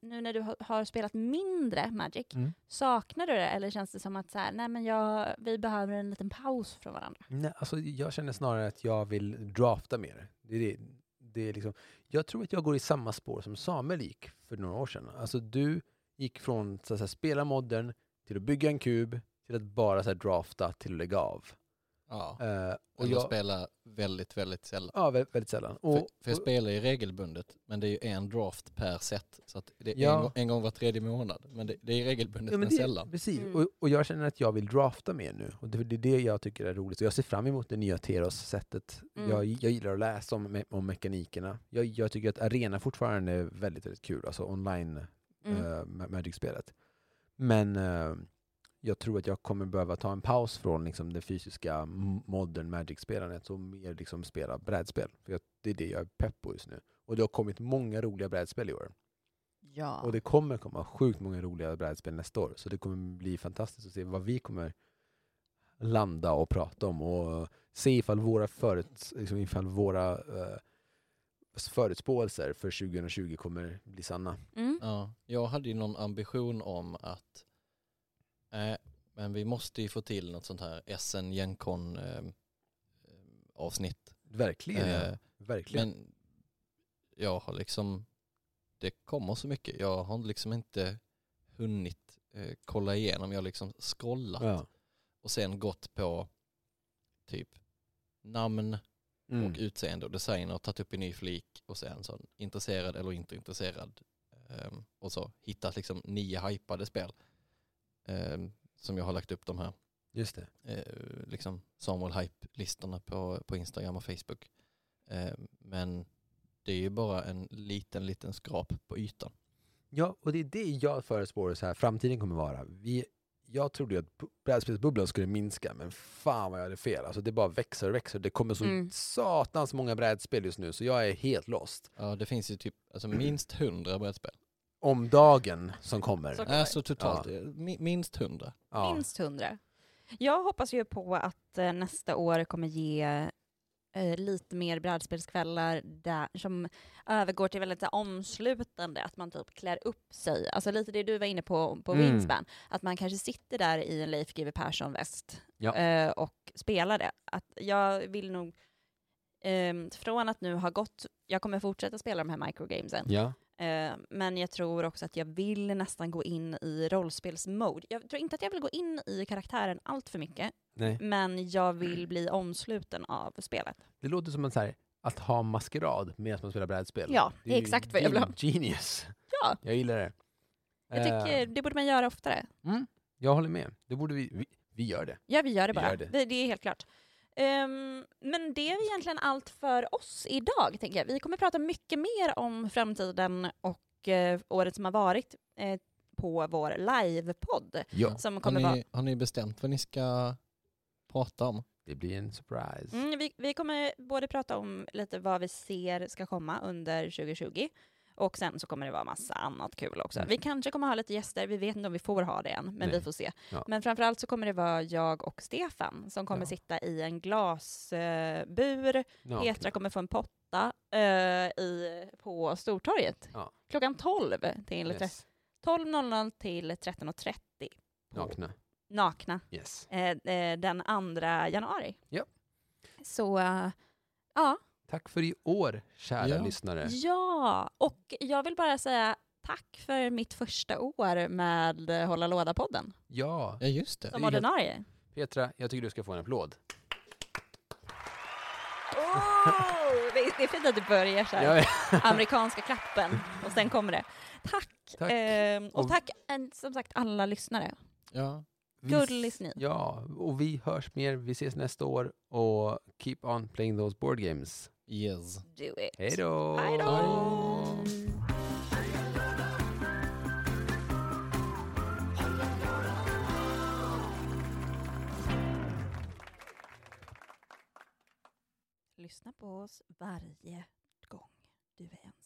Speaker 1: nu när du har, spelat mindre Magic,
Speaker 2: Mm.
Speaker 1: saknar du det eller känns det som att så här, nej men jag, vi behöver en liten paus från varandra?
Speaker 2: Nej, alltså jag känner snarare att jag vill drafta mer. Det är det, det är liksom, jag tror att jag går i samma spår som Samuel gick för några år sedan. Alltså du gick från att spela modern till att bygga en kub till att bara så här, drafta till att lägga av.
Speaker 3: Ja.
Speaker 2: Eh, och jag,
Speaker 3: spela väldigt, väldigt sällan.
Speaker 2: ja, väldigt, väldigt sällan. Och,
Speaker 3: för, för jag spelar ju regelbundet, men det är ju en draft per set. Så att det är
Speaker 2: Ja.
Speaker 3: en, gång, en gång var tredje månad. Men det, det är regelbundet,
Speaker 2: Ja,
Speaker 3: men,
Speaker 2: men det,
Speaker 3: sällan.
Speaker 2: Precis,
Speaker 1: Mm.
Speaker 2: och, och jag känner att jag vill drafta mer nu. Och det, det är det jag tycker är roligt. Och jag ser fram emot det nya Teros-sättet.
Speaker 1: Mm.
Speaker 2: Jag, jag gillar att läsa om, me- om mekanikerna. Jag, jag tycker att arena fortfarande är väldigt, väldigt kul. Alltså online
Speaker 1: Mm.
Speaker 2: Ma- Magic-spelet. Men eh, jag tror att jag kommer behöva ta en paus från liksom, det fysiska modern Magic-spelandet och mer liksom, spela brädspel. För jag, det är det jag är pepp på just nu. Och det har kommit många roliga brädspel i år.
Speaker 1: Ja.
Speaker 2: Och det kommer komma sjukt många roliga brädspel nästa år. Så det kommer bli fantastiskt att se vad vi kommer landa och prata om och se ifall våra, förut, liksom ifall våra eh, förutspåelser för 2020 kommer bli sanna.
Speaker 1: Mm.
Speaker 3: Ja, jag hade ju någon ambition om att eh, men vi måste ju få till något sånt här SN Gencon eh, avsnitt.
Speaker 2: Verkligen. ja.
Speaker 3: Eh,
Speaker 2: Verkligen.
Speaker 3: Men jag har liksom, det kommer så mycket. Jag har liksom inte hunnit eh, kolla igenom. Jag har liksom scrollat
Speaker 2: ja.
Speaker 3: och sen gått på typ namn
Speaker 2: Mm.
Speaker 3: och utseende och design och tagit upp en ny flik och sen så intresserad eller inte intresserad. Ehm, och så hittat liksom nio hypade spel ehm, som jag har lagt upp de här
Speaker 2: Just det.
Speaker 3: eh, liksom Samuel Hype-listorna på, på Instagram och Facebook. Ehm, men det är ju bara en liten, liten skrap på ytan.
Speaker 2: Ja, och det är det jag förespår så här framtiden kommer vara. Vi, jag trodde ju att bu- brädspelsbubblan skulle minska, men fan vad jag hade fel. Alltså det bara växer och växer. Det kommer så
Speaker 1: Mm.
Speaker 2: satans många brädspel just nu, så jag är helt lost.
Speaker 3: Ja, det finns ju typ alltså minst hundra brädspel.
Speaker 2: Om dagen som kommer.
Speaker 1: Så-
Speaker 3: Alltså totalt, mi- minst hundra.
Speaker 2: Ja.
Speaker 1: Minst hundra. Jag hoppas ju på att eh, nästa år kommer ge eh, lite mer brädspelskvällar där, som övergår till väldigt så omslutande, att man typ klär upp sig. Alltså lite det du var inne på på
Speaker 2: Mm.
Speaker 1: Wingspan, att man kanske sitter där i en Leif GW Persson-väst
Speaker 2: Ja.
Speaker 1: eh, och spelar det. Att jag vill nog, ehm, från att nu ha gått, jag kommer fortsätta spela de här microgamesen,
Speaker 2: Ja.
Speaker 1: Eh, men jag tror också att jag vill nästan gå in i rollspelsmode. Jag tror inte att jag vill gå in i karaktären allt för mycket,
Speaker 2: Nej.
Speaker 1: men jag vill bli omsluten av spelet.
Speaker 2: Det låter som en så här, att ha maskerad medan man spelar brädspel.
Speaker 1: Ja, det är
Speaker 2: ju
Speaker 1: exakt vad jag vill ha.
Speaker 2: Genius.
Speaker 1: Ja.
Speaker 2: Jag gillar det.
Speaker 1: Jag
Speaker 2: Eh,
Speaker 1: tycker det borde man göra oftare.
Speaker 2: mm, jag håller med. Det borde vi, vi, vi gör det.
Speaker 1: Ja, vi gör det bara.
Speaker 2: gör det.
Speaker 1: Det. Det, är helt klart. Ehm, men det är egentligen allt för oss idag, tänker jag. Vi kommer prata mycket mer om framtiden och eh, året som har varit eh, på vår livepodd.
Speaker 2: Ja.
Speaker 1: Som
Speaker 3: Har
Speaker 1: kommer vara...
Speaker 3: ni, har ni bestämt vad ni ska prata om?
Speaker 2: Det blir en surprise.
Speaker 1: Mm, vi, vi kommer både prata om lite vad vi ser ska komma under 2020 och sen så kommer det vara massa annat kul också.
Speaker 2: Mm.
Speaker 1: Vi kanske kommer ha lite gäster, vi vet inte om vi får ha det än, men
Speaker 2: Nej.
Speaker 1: vi får se.
Speaker 2: Ja.
Speaker 1: Men framförallt så kommer det vara jag och Stefan som kommer
Speaker 2: Ja.
Speaker 1: sitta i en glasbur.
Speaker 2: Nakna.
Speaker 1: Petra kommer få en potta eh, i, på Stortorget klockan 12 till
Speaker 2: Yes.
Speaker 1: 12.00 till 13.30. på-
Speaker 2: Nakna.
Speaker 1: Nakna.
Speaker 2: Yes.
Speaker 1: Eh, den 2 januari.
Speaker 2: Ja.
Speaker 1: Så ja.
Speaker 2: Tack för i år, kära
Speaker 3: Ja.
Speaker 2: lyssnare.
Speaker 1: ja, och jag vill bara säga tack för mitt första år med Hålla Låda-podden
Speaker 2: Ja,
Speaker 3: Ja, just det.
Speaker 1: som ordinarie.
Speaker 2: Petra, jag tycker du ska få en applåd.
Speaker 1: Oh, det är- fint att du börjar så här.
Speaker 2: Ja,
Speaker 1: amerikanska klappen och sen kommer det. Tack!
Speaker 2: Tack.
Speaker 1: Ehm, och
Speaker 2: Och-
Speaker 1: tack som sagt alla lyssnare.
Speaker 3: Ja.
Speaker 1: Gullis ni.
Speaker 2: Ja, och vi hörs mer. Vi ses nästa år och keep on playing those board games.
Speaker 3: Yes.
Speaker 1: Do it.
Speaker 2: Hej då!
Speaker 1: Hej då! Lyssna på oss varje gång du är ensam.